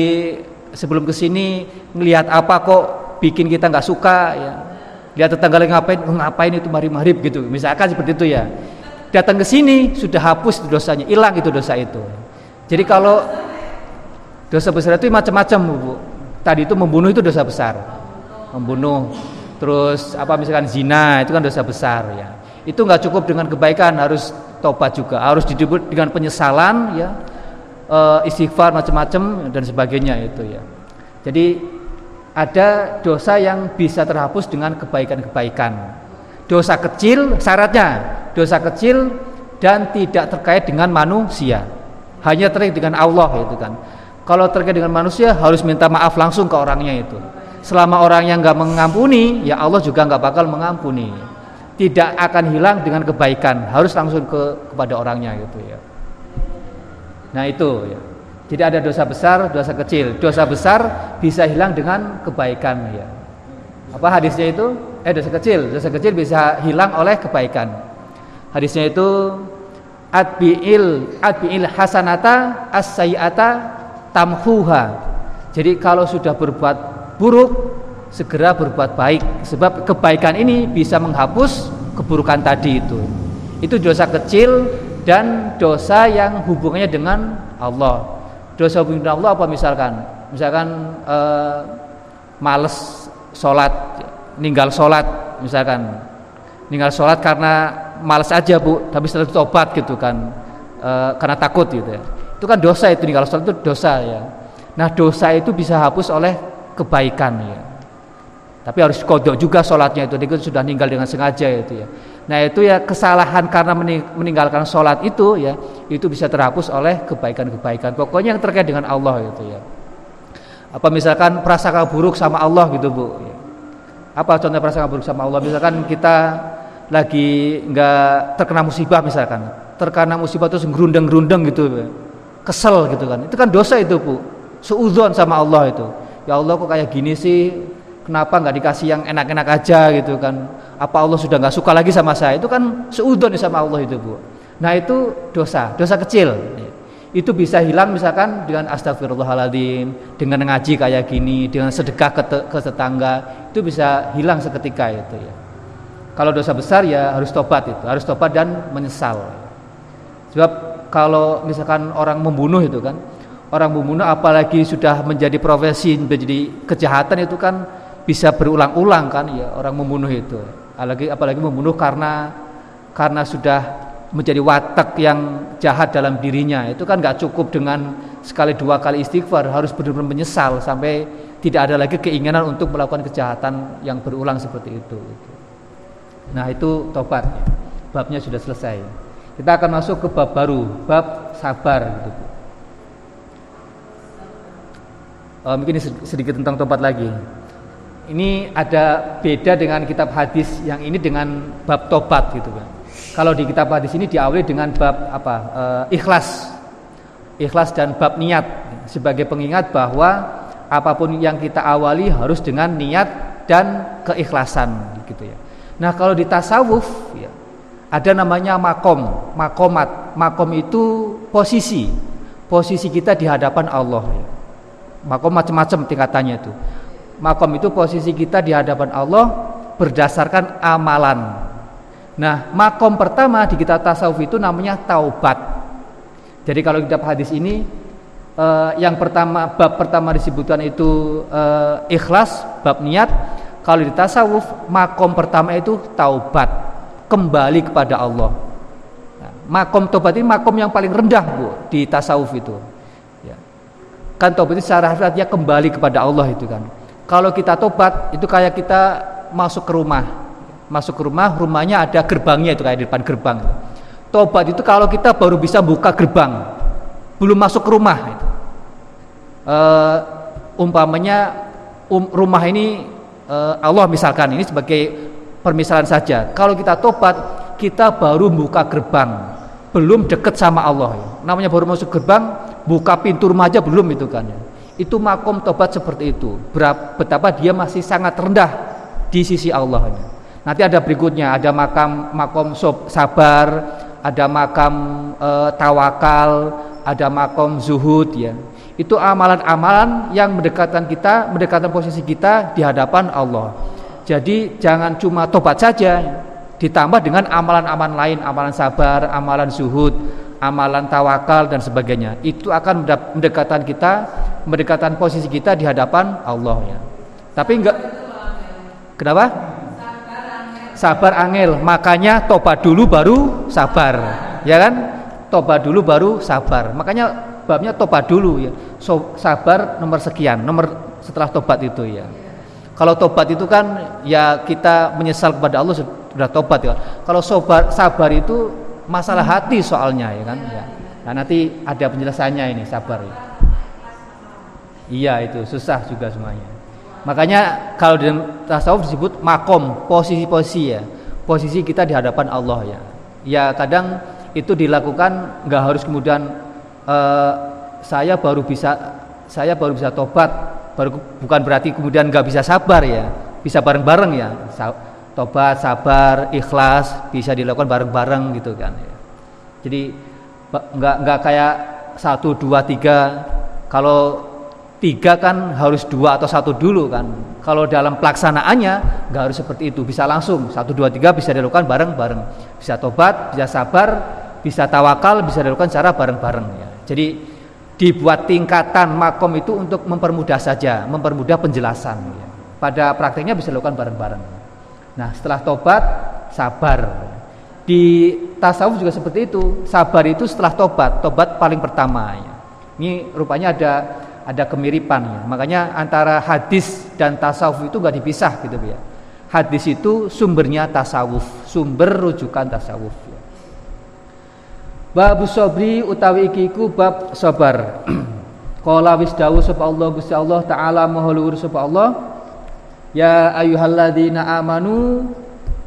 sebelum ke sini ngelihat apa kok bikin kita nggak suka ya lihat tetangga lagi ngapain oh, ngapain itu mari marib gitu misalkan seperti itu ya datang ke sini sudah hapus dosanya hilang itu dosa itu jadi kalau dosa besar itu macam-macam bu tadi itu membunuh itu dosa besar membunuh terus apa misalkan zina itu kan dosa besar ya itu nggak cukup dengan kebaikan harus tobat juga harus didebut dengan penyesalan ya uh, istighfar macam-macam dan sebagainya itu ya. Jadi ada dosa yang bisa terhapus dengan kebaikan-kebaikan. Dosa kecil syaratnya dosa kecil dan tidak terkait dengan manusia. Hanya terkait dengan Allah itu kan. Kalau terkait dengan manusia harus minta maaf langsung ke orangnya itu. Selama orang yang nggak mengampuni, ya Allah juga nggak bakal mengampuni. Tidak akan hilang dengan kebaikan, harus langsung ke kepada orangnya gitu ya. Nah itu ya. Jadi ada dosa besar, dosa kecil. Dosa besar bisa hilang dengan kebaikan ya. Apa hadisnya itu? Eh dosa kecil, dosa kecil bisa hilang oleh kebaikan. Hadisnya itu adbiil adbiil hasanata as tamhuha. Jadi kalau sudah berbuat buruk segera berbuat baik sebab kebaikan ini bisa menghapus keburukan tadi itu. Itu dosa kecil dan dosa yang hubungannya dengan Allah. Dosa hubungannya Allah apa misalkan? Misalkan eh, males sholat, ninggal sholat, misalkan ninggal sholat karena males aja bu, tapi setelah tobat gitu kan, eh, karena takut gitu ya. Itu kan dosa itu ninggal sholat itu dosa ya. Nah dosa itu bisa hapus oleh kebaikan ya. Tapi harus kodok juga sholatnya itu, dia sudah ninggal dengan sengaja itu ya. Nah itu ya kesalahan karena meninggalkan sholat itu ya itu bisa terhapus oleh kebaikan-kebaikan. Pokoknya yang terkait dengan Allah itu ya. Apa misalkan prasangka buruk sama Allah gitu bu? Apa contoh prasangka buruk sama Allah? Misalkan kita lagi nggak terkena musibah misalkan, terkena musibah terus gerundeng-gerundeng gitu, ya. Kesel gitu kan? Itu kan dosa itu bu. Suudzon sama Allah itu. Ya Allah kok kayak gini sih? Kenapa nggak dikasih yang enak-enak aja gitu kan? apa Allah sudah nggak suka lagi sama saya itu kan seudon sama Allah itu bu nah itu dosa dosa kecil itu bisa hilang misalkan dengan astagfirullahaladzim dengan ngaji kayak gini dengan sedekah ke, ke tetangga itu bisa hilang seketika itu ya kalau dosa besar ya harus tobat itu harus tobat dan menyesal sebab kalau misalkan orang membunuh itu kan orang membunuh apalagi sudah menjadi profesi menjadi kejahatan itu kan bisa berulang-ulang kan ya orang membunuh itu. Apalagi apalagi membunuh karena karena sudah menjadi watak yang jahat dalam dirinya. Itu kan nggak cukup dengan sekali dua kali istighfar harus benar-benar menyesal sampai tidak ada lagi keinginan untuk melakukan kejahatan yang berulang seperti itu nah itu tobat babnya sudah selesai kita akan masuk ke bab baru bab sabar gitu oh, mungkin sedikit tentang tobat lagi ini ada beda dengan kitab hadis yang ini dengan bab tobat gitu kan kalau di kitab hadis ini diawali dengan bab apa? E, ikhlas. Ikhlas dan bab niat sebagai pengingat bahwa apa pun yang kita awali harus dengan niat dan keikhlasan gitu ya. Nah, kalau di tasawuf ya ada namanya makom, makomat. Makom itu posisi. Posisi kita di hadapan Allah. Makom macam-macam tingkatannya itu. Makom itu posisi kita di hadapan Allah berdasarkan amalan Nah, makom pertama di kitab tasawuf itu namanya taubat. Jadi kalau kitab hadis ini eh, yang pertama bab pertama disebutkan itu eh, ikhlas, bab niat. Kalau di tasawuf makom pertama itu taubat, kembali kepada Allah. Nah, makom taubat ini makom yang paling rendah bu di tasawuf itu. Ya. Kan taubat itu secara harfiahnya kembali kepada Allah itu kan. Kalau kita tobat itu kayak kita masuk ke rumah masuk ke rumah rumahnya ada gerbangnya itu kayak di depan gerbang tobat itu kalau kita baru bisa buka gerbang belum masuk ke rumah itu. Uh, umpamanya um, rumah ini uh, Allah misalkan ini sebagai permisalan saja kalau kita tobat kita baru buka gerbang belum dekat sama Allah ya. namanya baru masuk gerbang buka pintu rumah aja belum itu kan itu makom tobat seperti itu betapa dia masih sangat rendah di sisi Allah. Nanti ada berikutnya, ada makam makom sabar, ada makam e, tawakal, ada makom zuhud ya. Itu amalan-amalan yang mendekatkan kita, mendekatkan posisi kita di hadapan Allah. Jadi jangan cuma tobat saja, ditambah dengan amalan-amalan lain, amalan sabar, amalan zuhud, amalan tawakal dan sebagainya. Itu akan mendekatkan kita, mendekatkan posisi kita di hadapan Allah ya. Tapi enggak Kenapa? sabar angel makanya tobat dulu baru sabar ya kan tobat dulu baru sabar makanya babnya tobat dulu ya so, sabar nomor sekian nomor setelah tobat itu ya kalau tobat itu kan ya kita menyesal kepada Allah sudah tobat ya kalau sabar sabar itu masalah hati soalnya ya kan ya nah nanti ada penjelasannya ini sabar ya. iya itu susah juga semuanya Makanya kalau di tasawuf disebut makom, posisi-posisi ya. Posisi kita di hadapan Allah ya. Ya kadang itu dilakukan nggak harus kemudian uh, saya baru bisa saya baru bisa tobat, bukan berarti kemudian nggak bisa sabar ya. Bisa bareng-bareng ya. Tobat, sabar, ikhlas bisa dilakukan bareng-bareng gitu kan ya. Jadi nggak nggak kayak satu dua tiga kalau tiga kan harus dua atau satu dulu kan kalau dalam pelaksanaannya nggak harus seperti itu bisa langsung satu dua tiga bisa dilakukan bareng bareng bisa tobat bisa sabar bisa tawakal bisa dilakukan secara bareng bareng ya jadi dibuat tingkatan makom itu untuk mempermudah saja mempermudah penjelasan pada prakteknya bisa dilakukan bareng bareng nah setelah tobat sabar di tasawuf juga seperti itu sabar itu setelah tobat tobat paling pertama ya. ini rupanya ada ada kemiripan ya. Makanya antara hadis dan tasawuf itu nggak dipisah gitu ya. Hadis itu sumbernya tasawuf, sumber rujukan tasawuf. Ya. Bab sobri utawi ikiku bab sabar. *clears throat* Qala wis dawuh sapa Allah Gusti Allah taala maha luhur sapa Allah. Ya ayyuhalladzina amanu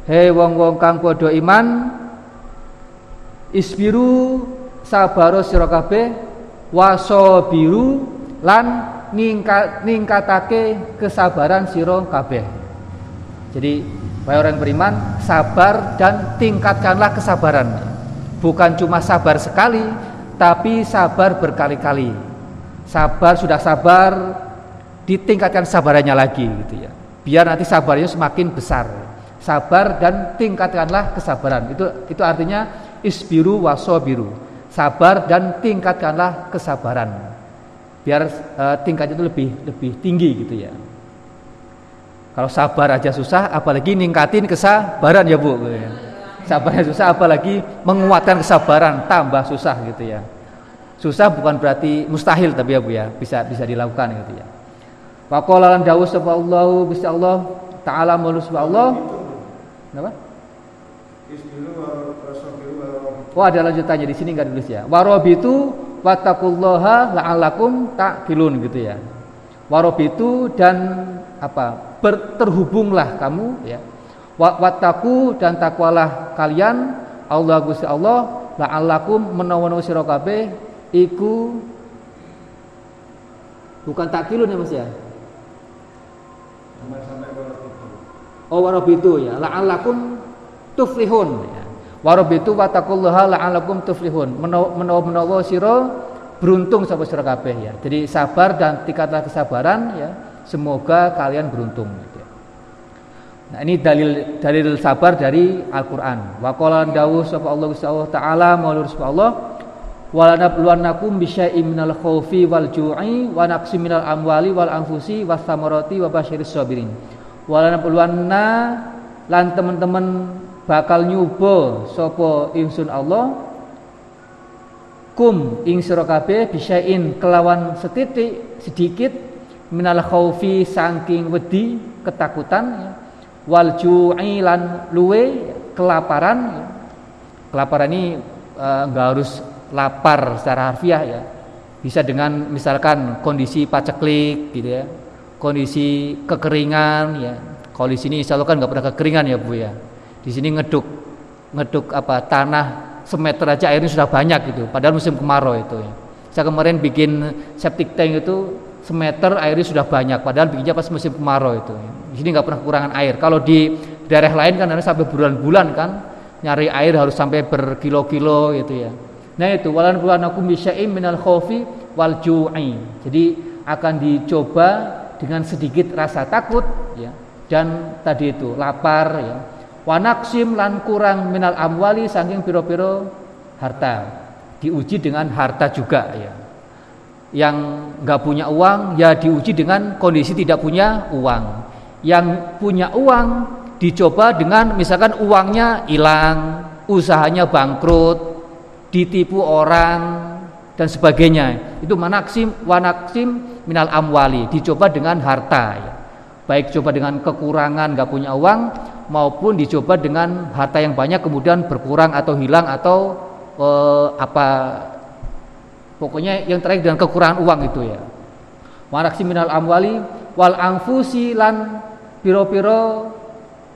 he wong-wong kang padha iman isbiru sabaro sira kabeh wasabiru lan ningkat ningkatake kesabaran sira kabeh. Jadi Wahai orang beriman, sabar dan tingkatkanlah kesabaran. Bukan cuma sabar sekali, tapi sabar berkali-kali. Sabar sudah sabar, ditingkatkan sabarannya lagi gitu ya. Biar nanti sabarnya semakin besar. Sabar dan tingkatkanlah kesabaran. Itu itu artinya isbiru wasobiru. Sabar dan tingkatkanlah kesabaran. Biar uh, tingkatnya itu lebih lebih tinggi gitu ya. Kalau sabar aja susah, apalagi ningkatin kesabaran ya bu. Sabarnya susah, apalagi menguatkan kesabaran tambah susah gitu ya. Susah bukan berarti mustahil tapi ya bu ya, bisa bisa dilakukan gitu ya. Faqala lan dawuh sapa Allah Gusti Allah taala mulus Allah. Kenapa? Oh ada lanjutannya di sini enggak ditulis ya. Warobitu wattaqullaha la'allakum ta'qilun gitu ya. Warobitu dan apa ber, terhubunglah kamu ya wattaku dan takwalah kalian Allah Gusti Allah la'allakum menawa sira kabeh iku bukan takilun ya Mas ya? Oh warabitu ya. La'allakum tuflihun ya. Warabitu wattaqullaha la'allakum tuflihun. Menawa menawa sira beruntung sapa sira kabeh ya. Jadi sabar dan tingkatlah kesabaran ya. Semoga kalian beruntung. Ya. Nah ini dalil dalil sabar dari Al-Quran. Wa qala dawuh sapa Allah Allah taala maulur sapa Allah wala nabluwannakum bisyai'im minal khaufi wal ju'i wa naqsim minal amwali wal anfusi was samarati wa basyiris sabirin. Wala nabluwanna lan teman-teman bakal nyuba sapa ingsun Allah kum ing sira kabeh bisyai'in kelawan setitik sedikit minal khaufi saking wedi ketakutan ya. Wal ju'i lan luwe kelaparan. Ya. kelaparan ini enggak uh, harus lapar secara harfiah ya. Bisa dengan misalkan kondisi paceklik gitu ya. Kondisi kekeringan ya. Kalau di sini insya Allah kan nggak pernah kekeringan ya bu ya. Di sini ngeduk ngeduk apa tanah semeter aja airnya sudah banyak gitu. Padahal musim kemarau itu ya. Saya kemarin bikin septic tank itu semeter airnya sudah banyak. Padahal bikinnya pas musim kemarau itu di sini nggak pernah kekurangan air. Kalau di daerah lain kan ada sampai bulan-bulan kan nyari air harus sampai berkilo-kilo gitu ya. Nah itu walan aku bisya'im minal khofi wal ju'i. Jadi akan dicoba dengan sedikit rasa takut ya. Dan tadi itu lapar ya. Wanaksim lan kurang minal amwali saking piro-piro harta. Diuji dengan harta juga ya. Yang nggak punya uang ya diuji dengan kondisi tidak punya uang. Yang punya uang dicoba dengan misalkan uangnya hilang, usahanya bangkrut, ditipu orang dan sebagainya. Itu manaksim wanaksim minal amwali, dicoba dengan harta ya. Baik coba dengan kekurangan nggak punya uang maupun dicoba dengan harta yang banyak kemudian berkurang atau hilang atau eh, apa Pokoknya yang terakhir dengan kekurangan uang itu ya. Waraksi minal amwali wal anfusi lan piro-piro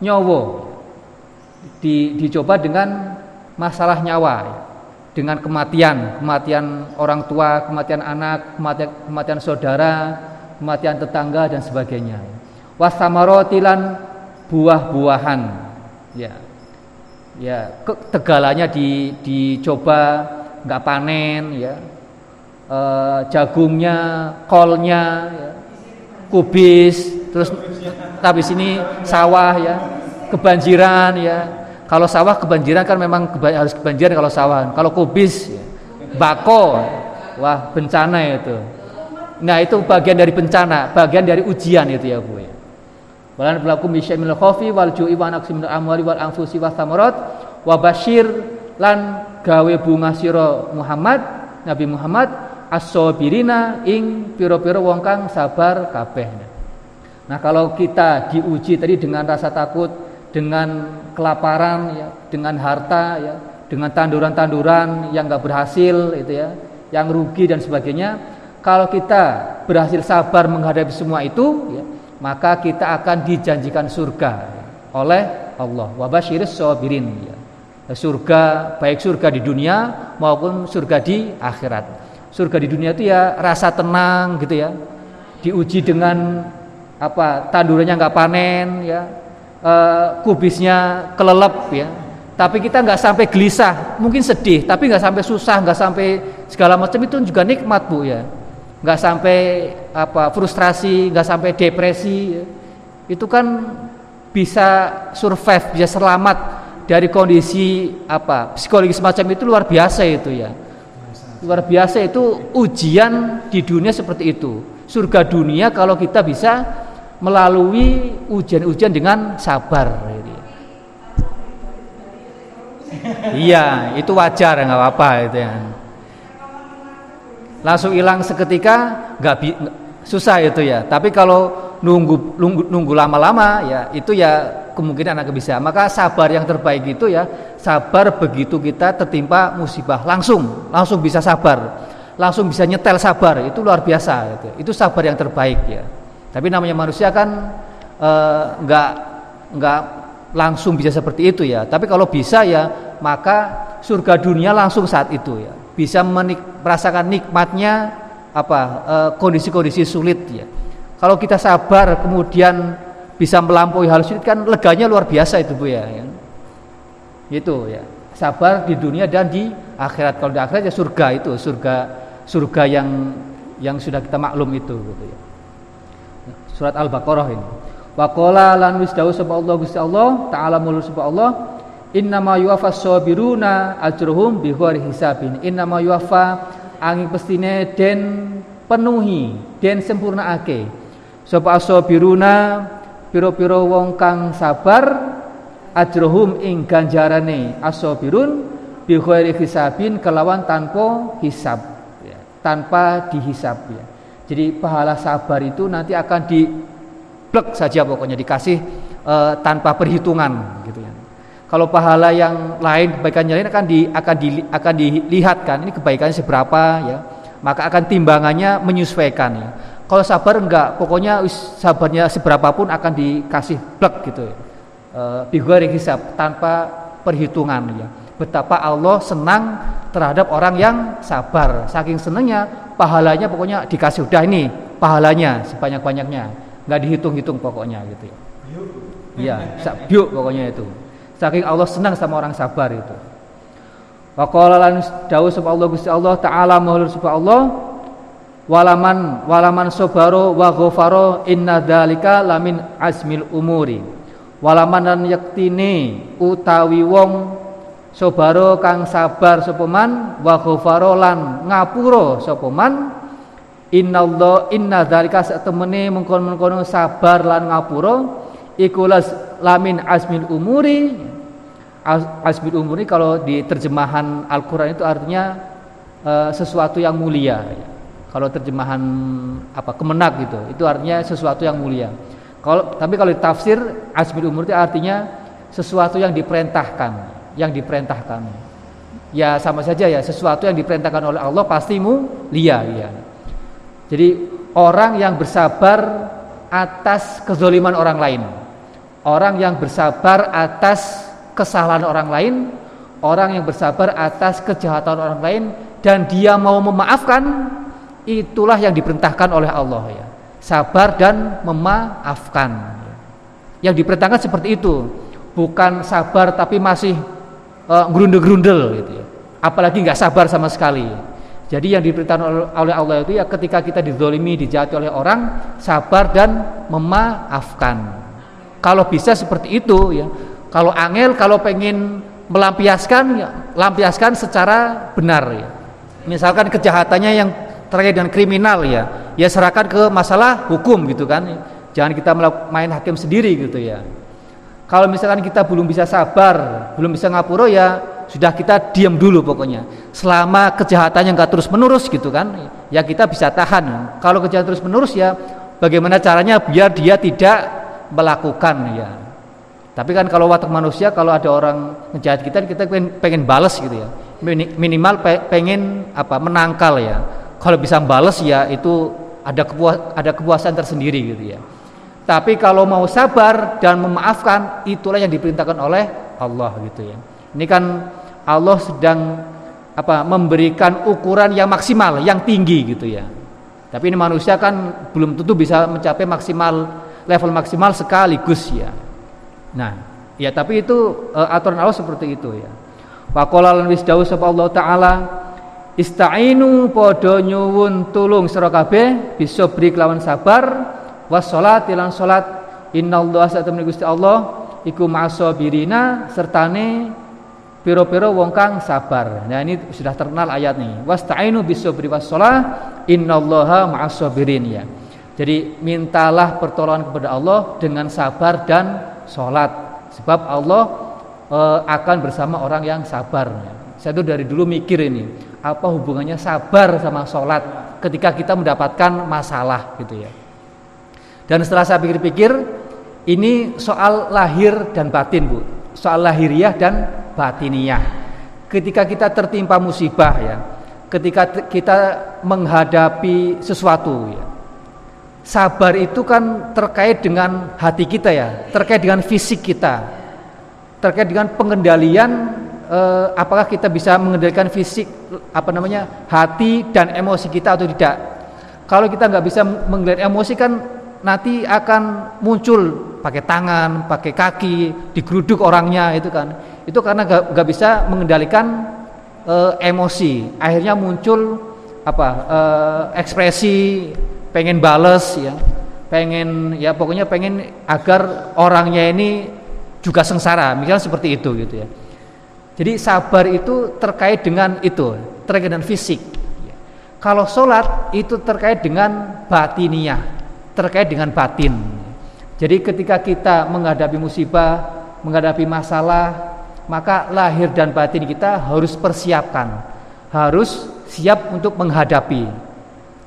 nyowo. Di, dicoba dengan masalah nyawa ya. dengan kematian, kematian orang tua, kematian anak, kematian, kematian saudara, kematian tetangga dan sebagainya. Wasamarotilan buah-buahan, ya, ya, tegalanya di, dicoba nggak panen, ya, uh, jagungnya, kolnya, ya, kubis, terus tapi sini sawah ya, kebanjiran ya. Kalau sawah kebanjiran kan memang keba harus kebanjiran kalau sawah. Kalau kubis, ya, bako, wah bencana itu. Nah itu bagian dari bencana, bagian dari ujian itu ya bu ya. Walan berlaku misyamil khofi wal ju'i wa naqsim amwali wal anfusi wa thamarat wa bashir lan gawe bunga sira Muhammad Nabi Muhammad as-sabirina ing piro-piro wong kang sabar kabeh. Nah, kalau kita diuji tadi dengan rasa takut, dengan kelaparan ya, dengan harta ya, dengan tanduran-tanduran yang enggak berhasil itu ya, yang rugi dan sebagainya, kalau kita berhasil sabar menghadapi semua itu ya, maka kita akan dijanjikan surga ya, oleh Allah. Wabashiris sabirin ya. Surga baik surga di dunia maupun surga di akhirat surga di dunia itu ya rasa tenang gitu ya diuji dengan apa tandurannya nggak panen ya. Uh, kubisnya kelelep ya. Tapi kita nggak sampai gelisah mungkin sedih tapi nggak sampai susah nggak sampai segala macam itu juga nikmat bu ya. Nggak sampai apa frustrasi nggak sampai depresi ya. itu kan bisa survive bisa selamat dari kondisi apa psikologi semacam itu luar biasa itu ya. Luar biasa itu ujian di dunia seperti itu. Surga dunia kalau kita bisa melalui ujian-ujian dengan sabar iya, itu wajar nggak apa-apa itu ya. Langsung hilang seketika nggak susah itu ya. Tapi kalau nunggu nunggu lama-lama ya itu ya kemungkinan akan bisa. Maka sabar yang terbaik itu ya sabar begitu kita tertimpa musibah langsung langsung bisa sabar, langsung bisa nyetel sabar itu luar biasa itu. Itu sabar yang terbaik ya. Tapi namanya manusia kan eh, nggak nggak langsung bisa seperti itu ya. Tapi kalau bisa ya maka surga dunia langsung saat itu ya. Bisa menik, merasakan nikmatnya apa eh, kondisi-kondisi e, sulit ya. Kalau kita sabar kemudian bisa melampaui hal sulit kan leganya luar biasa itu bu ya, ya. itu ya. Sabar di dunia dan di akhirat. Kalau di akhirat ya surga itu surga surga yang yang sudah kita maklum itu gitu ya surat al-baqarah ini Waqala lan wis dawuh sapa Allah Gusti Allah taala mulur sapa Allah Innama yuwafas sabiruna ajruhum bighairi hisabin. Innama yuwafa angin pestine den penuhi, den sempurnaake. Sapa asabiruna pira-pira wong kang sabar ajruhum ing ganjarane asabirun bighairi hisabin kelawan tanpa hisab ya, tanpa dihisab ya. Jadi pahala sabar itu nanti akan di plek saja pokoknya dikasih uh, tanpa perhitungan gitu ya. Kalau pahala yang lain, kebaikan yang lain akan di akan di akan dilihatkan ini kebaikannya seberapa ya. Maka akan timbangannya menyesuaikan ya. Kalau sabar enggak, pokoknya sabarnya seberapa pun akan dikasih blek gitu ya. E, hisab tanpa perhitungan ya. Betapa Allah senang terhadap orang yang sabar. Saking senangnya pahalanya pokoknya dikasih udah ini pahalanya sebanyak-banyaknya. Enggak dihitung-hitung pokoknya gitu ya. Iya, biuk pokoknya itu. Saking Allah senang sama orang sabar itu. Wa qala lan dawuh sapa Allah Gusti Allah taala maulur sapa Allah walaman walaman sabaro wa ghafara inna dzalika lamin azmil umuri. Walaman lan yaktine utawi wong sabaro kang sabar sapa man wa ghafara lan ngapura sapa man. Innallah inna dzalika satemene mengkon-mengkon sabar lan ngapura. Ikulas lamin asmil umuri. Asmil umuri kalau di terjemahan Al-Qur'an itu artinya uh, sesuatu yang mulia. Kalau terjemahan apa kemenak gitu itu artinya sesuatu yang mulia. Kalau tapi kalau di tafsir asmil umur itu artinya sesuatu yang diperintahkan yang diperintahkan ya sama saja ya sesuatu yang diperintahkan oleh Allah pasti mulia ya jadi orang yang bersabar atas kezoliman orang lain orang yang bersabar atas kesalahan orang lain, orang yang bersabar atas kejahatan orang lain dan dia mau memaafkan, itulah yang diperintahkan oleh Allah ya. Sabar dan memaafkan. Yang diperintahkan seperti itu, bukan sabar tapi masih uh, gerundel-gerundel gitu ya. Apalagi nggak sabar sama sekali. Jadi yang diperintahkan oleh Allah itu ya ketika kita dizolimi, dijatuhi oleh orang, sabar dan memaafkan. Kalau bisa seperti itu ya. Kalau angel kalau pengen melampiaskan ya, lampiaskan secara benar ya. Misalkan kejahatannya yang terkait dengan kriminal ya, ya serahkan ke masalah hukum gitu kan. Jangan kita main hakim sendiri gitu ya. Kalau misalkan kita belum bisa sabar, belum bisa ngapuro ya sudah kita diam dulu pokoknya. Selama kejahatannya nggak terus menerus gitu kan, ya kita bisa tahan. Kalau kejahatan terus menerus ya bagaimana caranya biar dia tidak melakukan ya. Tapi kan kalau watak manusia kalau ada orang ngejahat kita kita pengen, pengen balas gitu ya. Minimal pengen apa menangkal ya. Kalau bisa balas ya itu ada kepuas, ada kepuasan tersendiri gitu ya. Tapi kalau mau sabar dan memaafkan itulah yang diperintahkan oleh Allah gitu ya. Ini kan Allah sedang apa memberikan ukuran yang maksimal, yang tinggi gitu ya. Tapi ini manusia kan belum tentu bisa mencapai maksimal level maksimal sekaligus ya Nah, ya tapi itu uh, aturan Allah seperti itu ya. Faqala lan wis dawuh sapa Allah taala Ista'inu padha nyuwun tulung sira kabeh bisa beri kelawan sabar was salat lan salat innallaha satamne Gusti Allah iku ma'asabirina sertane piro-piro wong kang sabar. Nah ini sudah terkenal ayat nih. Wasta'inu bisabri wassalah innallaha ma'asabirin ya. Jadi mintalah pertolongan kepada Allah dengan sabar dan sholat. Sebab Allah e, akan bersama orang yang sabar. Saya tuh dari dulu mikir ini apa hubungannya sabar sama sholat ketika kita mendapatkan masalah gitu ya dan setelah saya pikir-pikir ini soal lahir dan batin bu. Soal lahiriah dan batiniah. Ketika kita tertimpa musibah ya. Ketika kita menghadapi sesuatu ya. Sabar itu kan terkait dengan hati kita ya. Terkait dengan fisik kita. Terkait dengan pengendalian eh, apakah kita bisa mengendalikan fisik apa namanya hati dan emosi kita atau tidak. Kalau kita nggak bisa mengendalikan emosi kan nanti akan muncul pakai tangan pakai kaki digeruduk orangnya itu kan. Itu karena nggak bisa mengendalikan eh, emosi. Akhirnya muncul apa eh, ekspresi pengen bales ya. Pengen ya pokoknya pengen agar orangnya ini juga sengsara. Misalnya seperti itu gitu ya. Jadi sabar itu terkait dengan itu, terkait dengan fisik. Kalau sholat itu terkait dengan batiniah, terkait dengan batin. Jadi ketika kita menghadapi musibah, menghadapi masalah, maka lahir dan batin kita harus persiapkan, harus siap untuk menghadapi.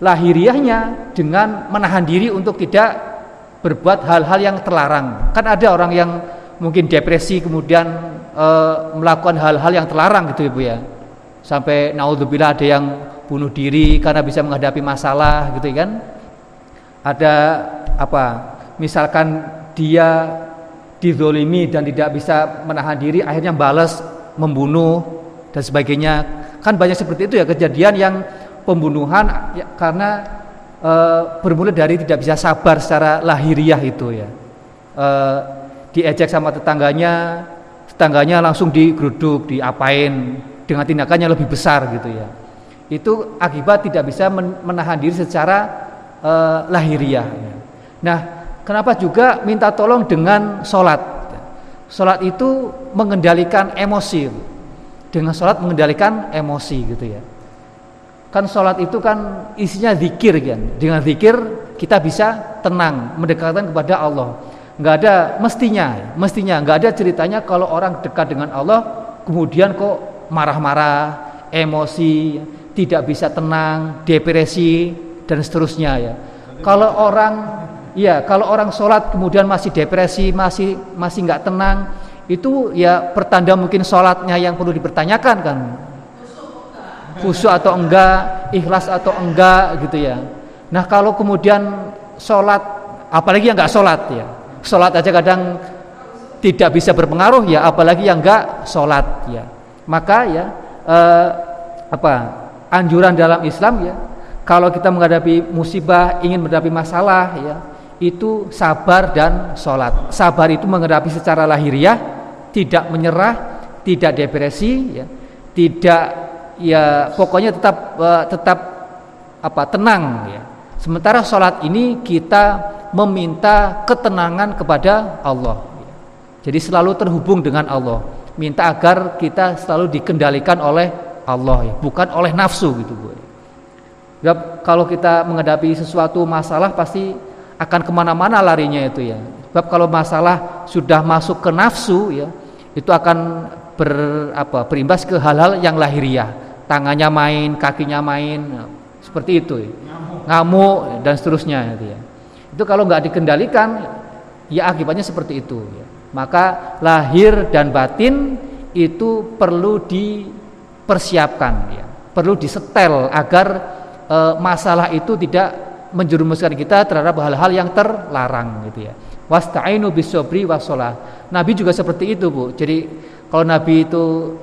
Lahiriahnya dengan menahan diri untuk tidak berbuat hal-hal yang terlarang. Kan ada orang yang mungkin depresi kemudian e, melakukan hal-hal yang terlarang gitu Ibu ya. Sampai naudzubillah ada yang bunuh diri karena bisa menghadapi masalah gitu kan. Ada apa? Misalkan dia dizolimi dan tidak bisa menahan diri akhirnya balas membunuh dan sebagainya. Kan banyak seperti itu ya kejadian yang pembunuhan ya, karena e, bermula dari tidak bisa sabar secara lahiriah itu ya. E, diejek sama tetangganya, tetangganya langsung digeruduk, diapain dengan tindakannya lebih besar gitu ya. Itu akibat tidak bisa menahan diri secara uh, lahiriah. Nah, kenapa juga minta tolong dengan sholat? Sholat itu mengendalikan emosi. Dengan sholat mengendalikan emosi gitu ya. Kan sholat itu kan isinya zikir kan. Dengan zikir kita bisa tenang, mendekatkan kepada Allah nggak ada mestinya mestinya nggak ada ceritanya kalau orang dekat dengan Allah kemudian kok marah-marah emosi tidak bisa tenang depresi dan seterusnya ya. Kalau orang ya kalau orang sholat kemudian masih depresi masih masih nggak tenang itu ya pertanda mungkin sholatnya yang perlu dipertanyakan kan? Khusyuk atau enggak ikhlas atau enggak gitu ya. Nah kalau kemudian sholat apalagi yang nggak sholat ya. Sholat aja kadang tidak bisa berpengaruh ya apalagi yang enggak sholat ya. Maka ya eh, apa anjuran dalam Islam ya kalau kita menghadapi musibah ingin menghadapi masalah ya itu sabar dan sholat sabar itu menghadapi secara lahiriah tidak menyerah tidak depresi ya tidak ya pokoknya tetap uh, tetap apa tenang ya sementara sholat ini kita meminta ketenangan kepada Allah. Jadi selalu terhubung dengan Allah. Minta agar kita selalu dikendalikan oleh Allah ya, bukan oleh nafsu gitu Bu. Ya, kalau kita menghadapi sesuatu masalah pasti akan ke mana-mana larinya itu ya. Sebab kalau masalah sudah masuk ke nafsu ya, itu akan ber, apa, berimbas ke hal-hal yang lahiriah. Tangannya main, kakinya main, ya, seperti itu. Ya. Ngamuk dan seterusnya itu ya. Itu kalau nggak dikendalikan, ya akibatnya seperti itu. Ya. Maka lahir dan batin itu perlu dipersiapkan, ya. perlu disetel agar e, masalah itu tidak menjerumuskan kita terhadap hal-hal yang terlarang, gitu ya. Wasta'inu bisobri wasolah. Nabi juga seperti itu, bu. Jadi kalau Nabi itu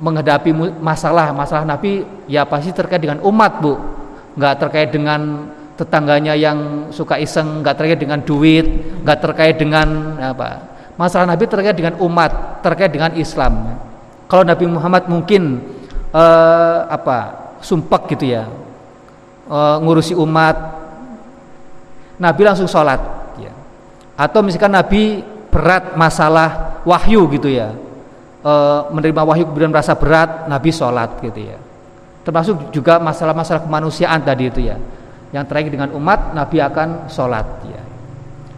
menghadapi masalah, masalah Nabi ya pasti terkait dengan umat, bu. Nggak terkait dengan tetangganya yang suka iseng nggak terkait dengan duit nggak terkait dengan apa Masalah Nabi terkait dengan umat, terkait dengan Islam. Kalau Nabi Muhammad mungkin uh, apa sumpek gitu ya, uh, ngurusi umat, Nabi langsung sholat. Ya. Atau misalkan Nabi berat masalah wahyu gitu ya, uh, menerima wahyu kemudian merasa berat, Nabi sholat gitu ya. Termasuk juga masalah-masalah kemanusiaan tadi itu ya, yang terkait dengan umat, Nabi akan sholat ya.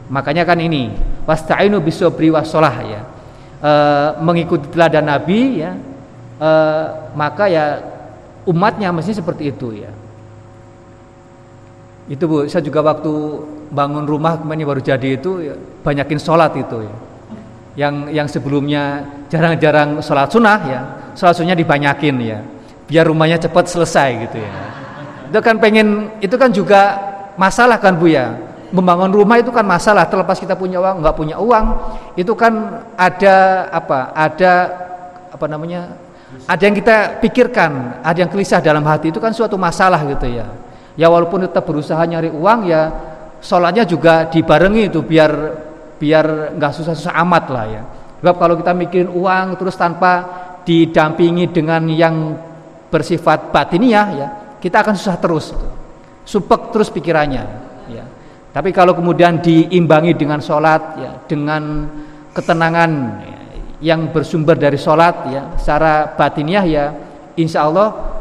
Makanya kan ini wasta'inu bisobri wasolah ya. E, mengikuti teladan Nabi ya. E, maka ya umatnya mesti seperti itu ya. Itu Bu, saya juga waktu bangun rumah kemarin baru jadi itu ya, banyakin sholat itu ya. Yang yang sebelumnya jarang-jarang sholat sunnah ya, sholat sunnahnya dibanyakin ya, biar rumahnya cepat selesai gitu ya. Itu kan pengen, itu kan juga masalah kan Bu ya membangun rumah itu kan masalah terlepas kita punya uang nggak punya uang itu kan ada apa ada apa namanya ada yang kita pikirkan ada yang gelisah dalam hati itu kan suatu masalah gitu ya ya walaupun tetap berusaha nyari uang ya sholatnya juga dibarengi itu biar biar nggak susah-susah amat lah ya. Sebab kalau kita mikirin uang terus tanpa didampingi dengan yang bersifat batiniah ya kita akan susah terus supek terus pikirannya ya. Tapi kalau kemudian diimbangi dengan sholat, ya, dengan ketenangan ya, yang bersumber dari sholat, ya, secara batiniah ya, insya Allah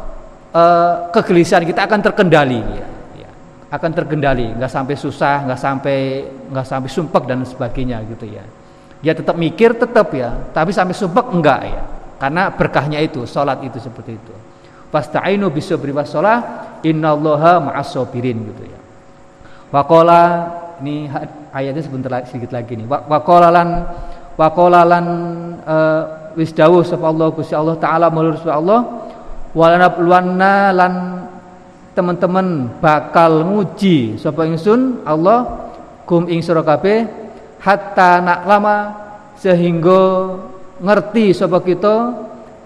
eh, kegelisahan kita akan terkendali, ya, ya, akan terkendali, nggak sampai susah, nggak sampai nggak sampai sumpek dan sebagainya gitu ya. Dia tetap mikir tetap ya, tapi sampai sumpek enggak ya, karena berkahnya itu, sholat itu seperti itu. Fasta'inu bisabri wassalah, innallaha ma'as-sabirin gitu ya. Wakola ini ayatnya sebentar lagi, sedikit lagi nih. Wakola lan wakola lan uh, wis dawuh Allah Gusti Allah taala melalui Allah walana luanna lan teman-teman bakal nguji sapa ingsun Allah kum ing sira kabeh hatta nak lama sehingga ngerti sapa kita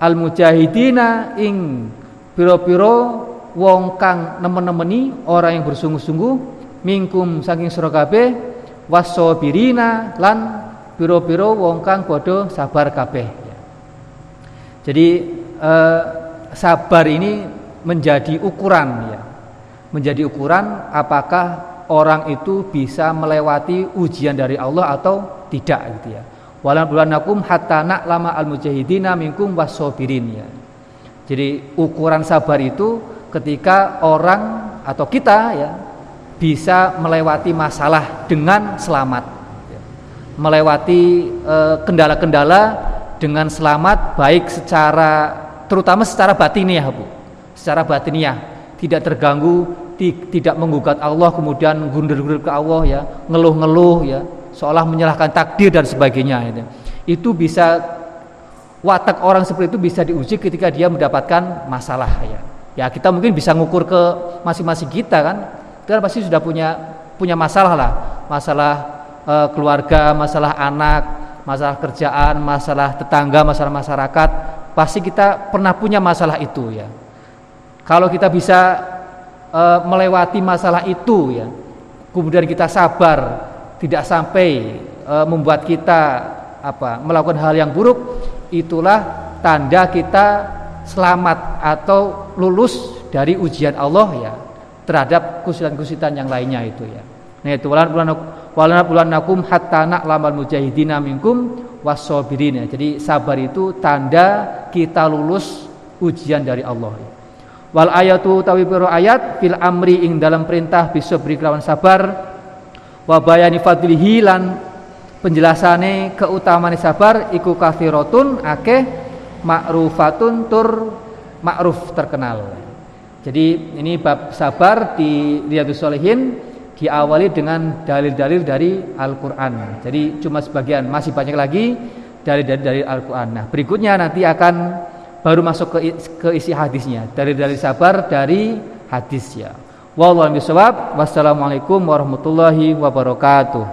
al mujahidina ing piro-piro wong kang nemen-nemeni orang yang bersungguh-sungguh mingkum saking sira kabeh wasobirina lan piro-piro wong kang padha sabar kabeh. Jadi eh, sabar ini menjadi ukuran ya. Menjadi ukuran apakah orang itu bisa melewati ujian dari Allah atau tidak gitu ya. Walan bulanakum hatta lama al mujahidina minkum wasobirin ya. Jadi ukuran sabar itu ketika orang atau kita ya bisa melewati masalah dengan selamat melewati eh, kendala-kendala dengan selamat baik secara terutama secara batiniah Bu. Secara batiniah tidak terganggu tidak menggugat Allah kemudian gundur-gundur ke Allah ya ngeluh-ngeluh ya seolah menyalahkan takdir dan sebagainya itu itu bisa watak orang seperti itu bisa diuji ketika dia mendapatkan masalah ya. Ya kita mungkin bisa ngukur ke masing-masing kita kan. Kita pasti sudah punya punya masalah lah. Masalah e, keluarga masalah anak masalah kerjaan masalah tetangga masalah masyarakat pasti kita pernah punya masalah itu ya kalau kita bisa e, melewati masalah itu ya kemudian kita sabar tidak sampai e, membuat kita apa melakukan hal yang buruk itulah tanda kita selamat atau lulus dari ujian Allah ya terhadap kusitan-kusitan yang lainnya itu ya. Nah itu walan bulan bulan nakum hatta na'lamal mujahidina minkum wasobirin ya. Jadi sabar itu tanda kita lulus ujian dari Allah. Wal ayatu tawi piro ayat fil amri ing dalam perintah bisa beri kelawan sabar wa bayani fadlihi lan penjelasane keutamaan sabar iku kafiratun akeh ma'rufatun tur ma'ruf terkenal. Jadi ini bab sabar di Riyadus Solehin diawali dengan dalil-dalil dari Al-Quran. Jadi cuma sebagian, masih banyak lagi dalil-dalil dari Al-Quran. Nah berikutnya nanti akan baru masuk ke, ke isi hadisnya. Dari dalil sabar dari hadis ya. Wassalamualaikum warahmatullahi wabarakatuh.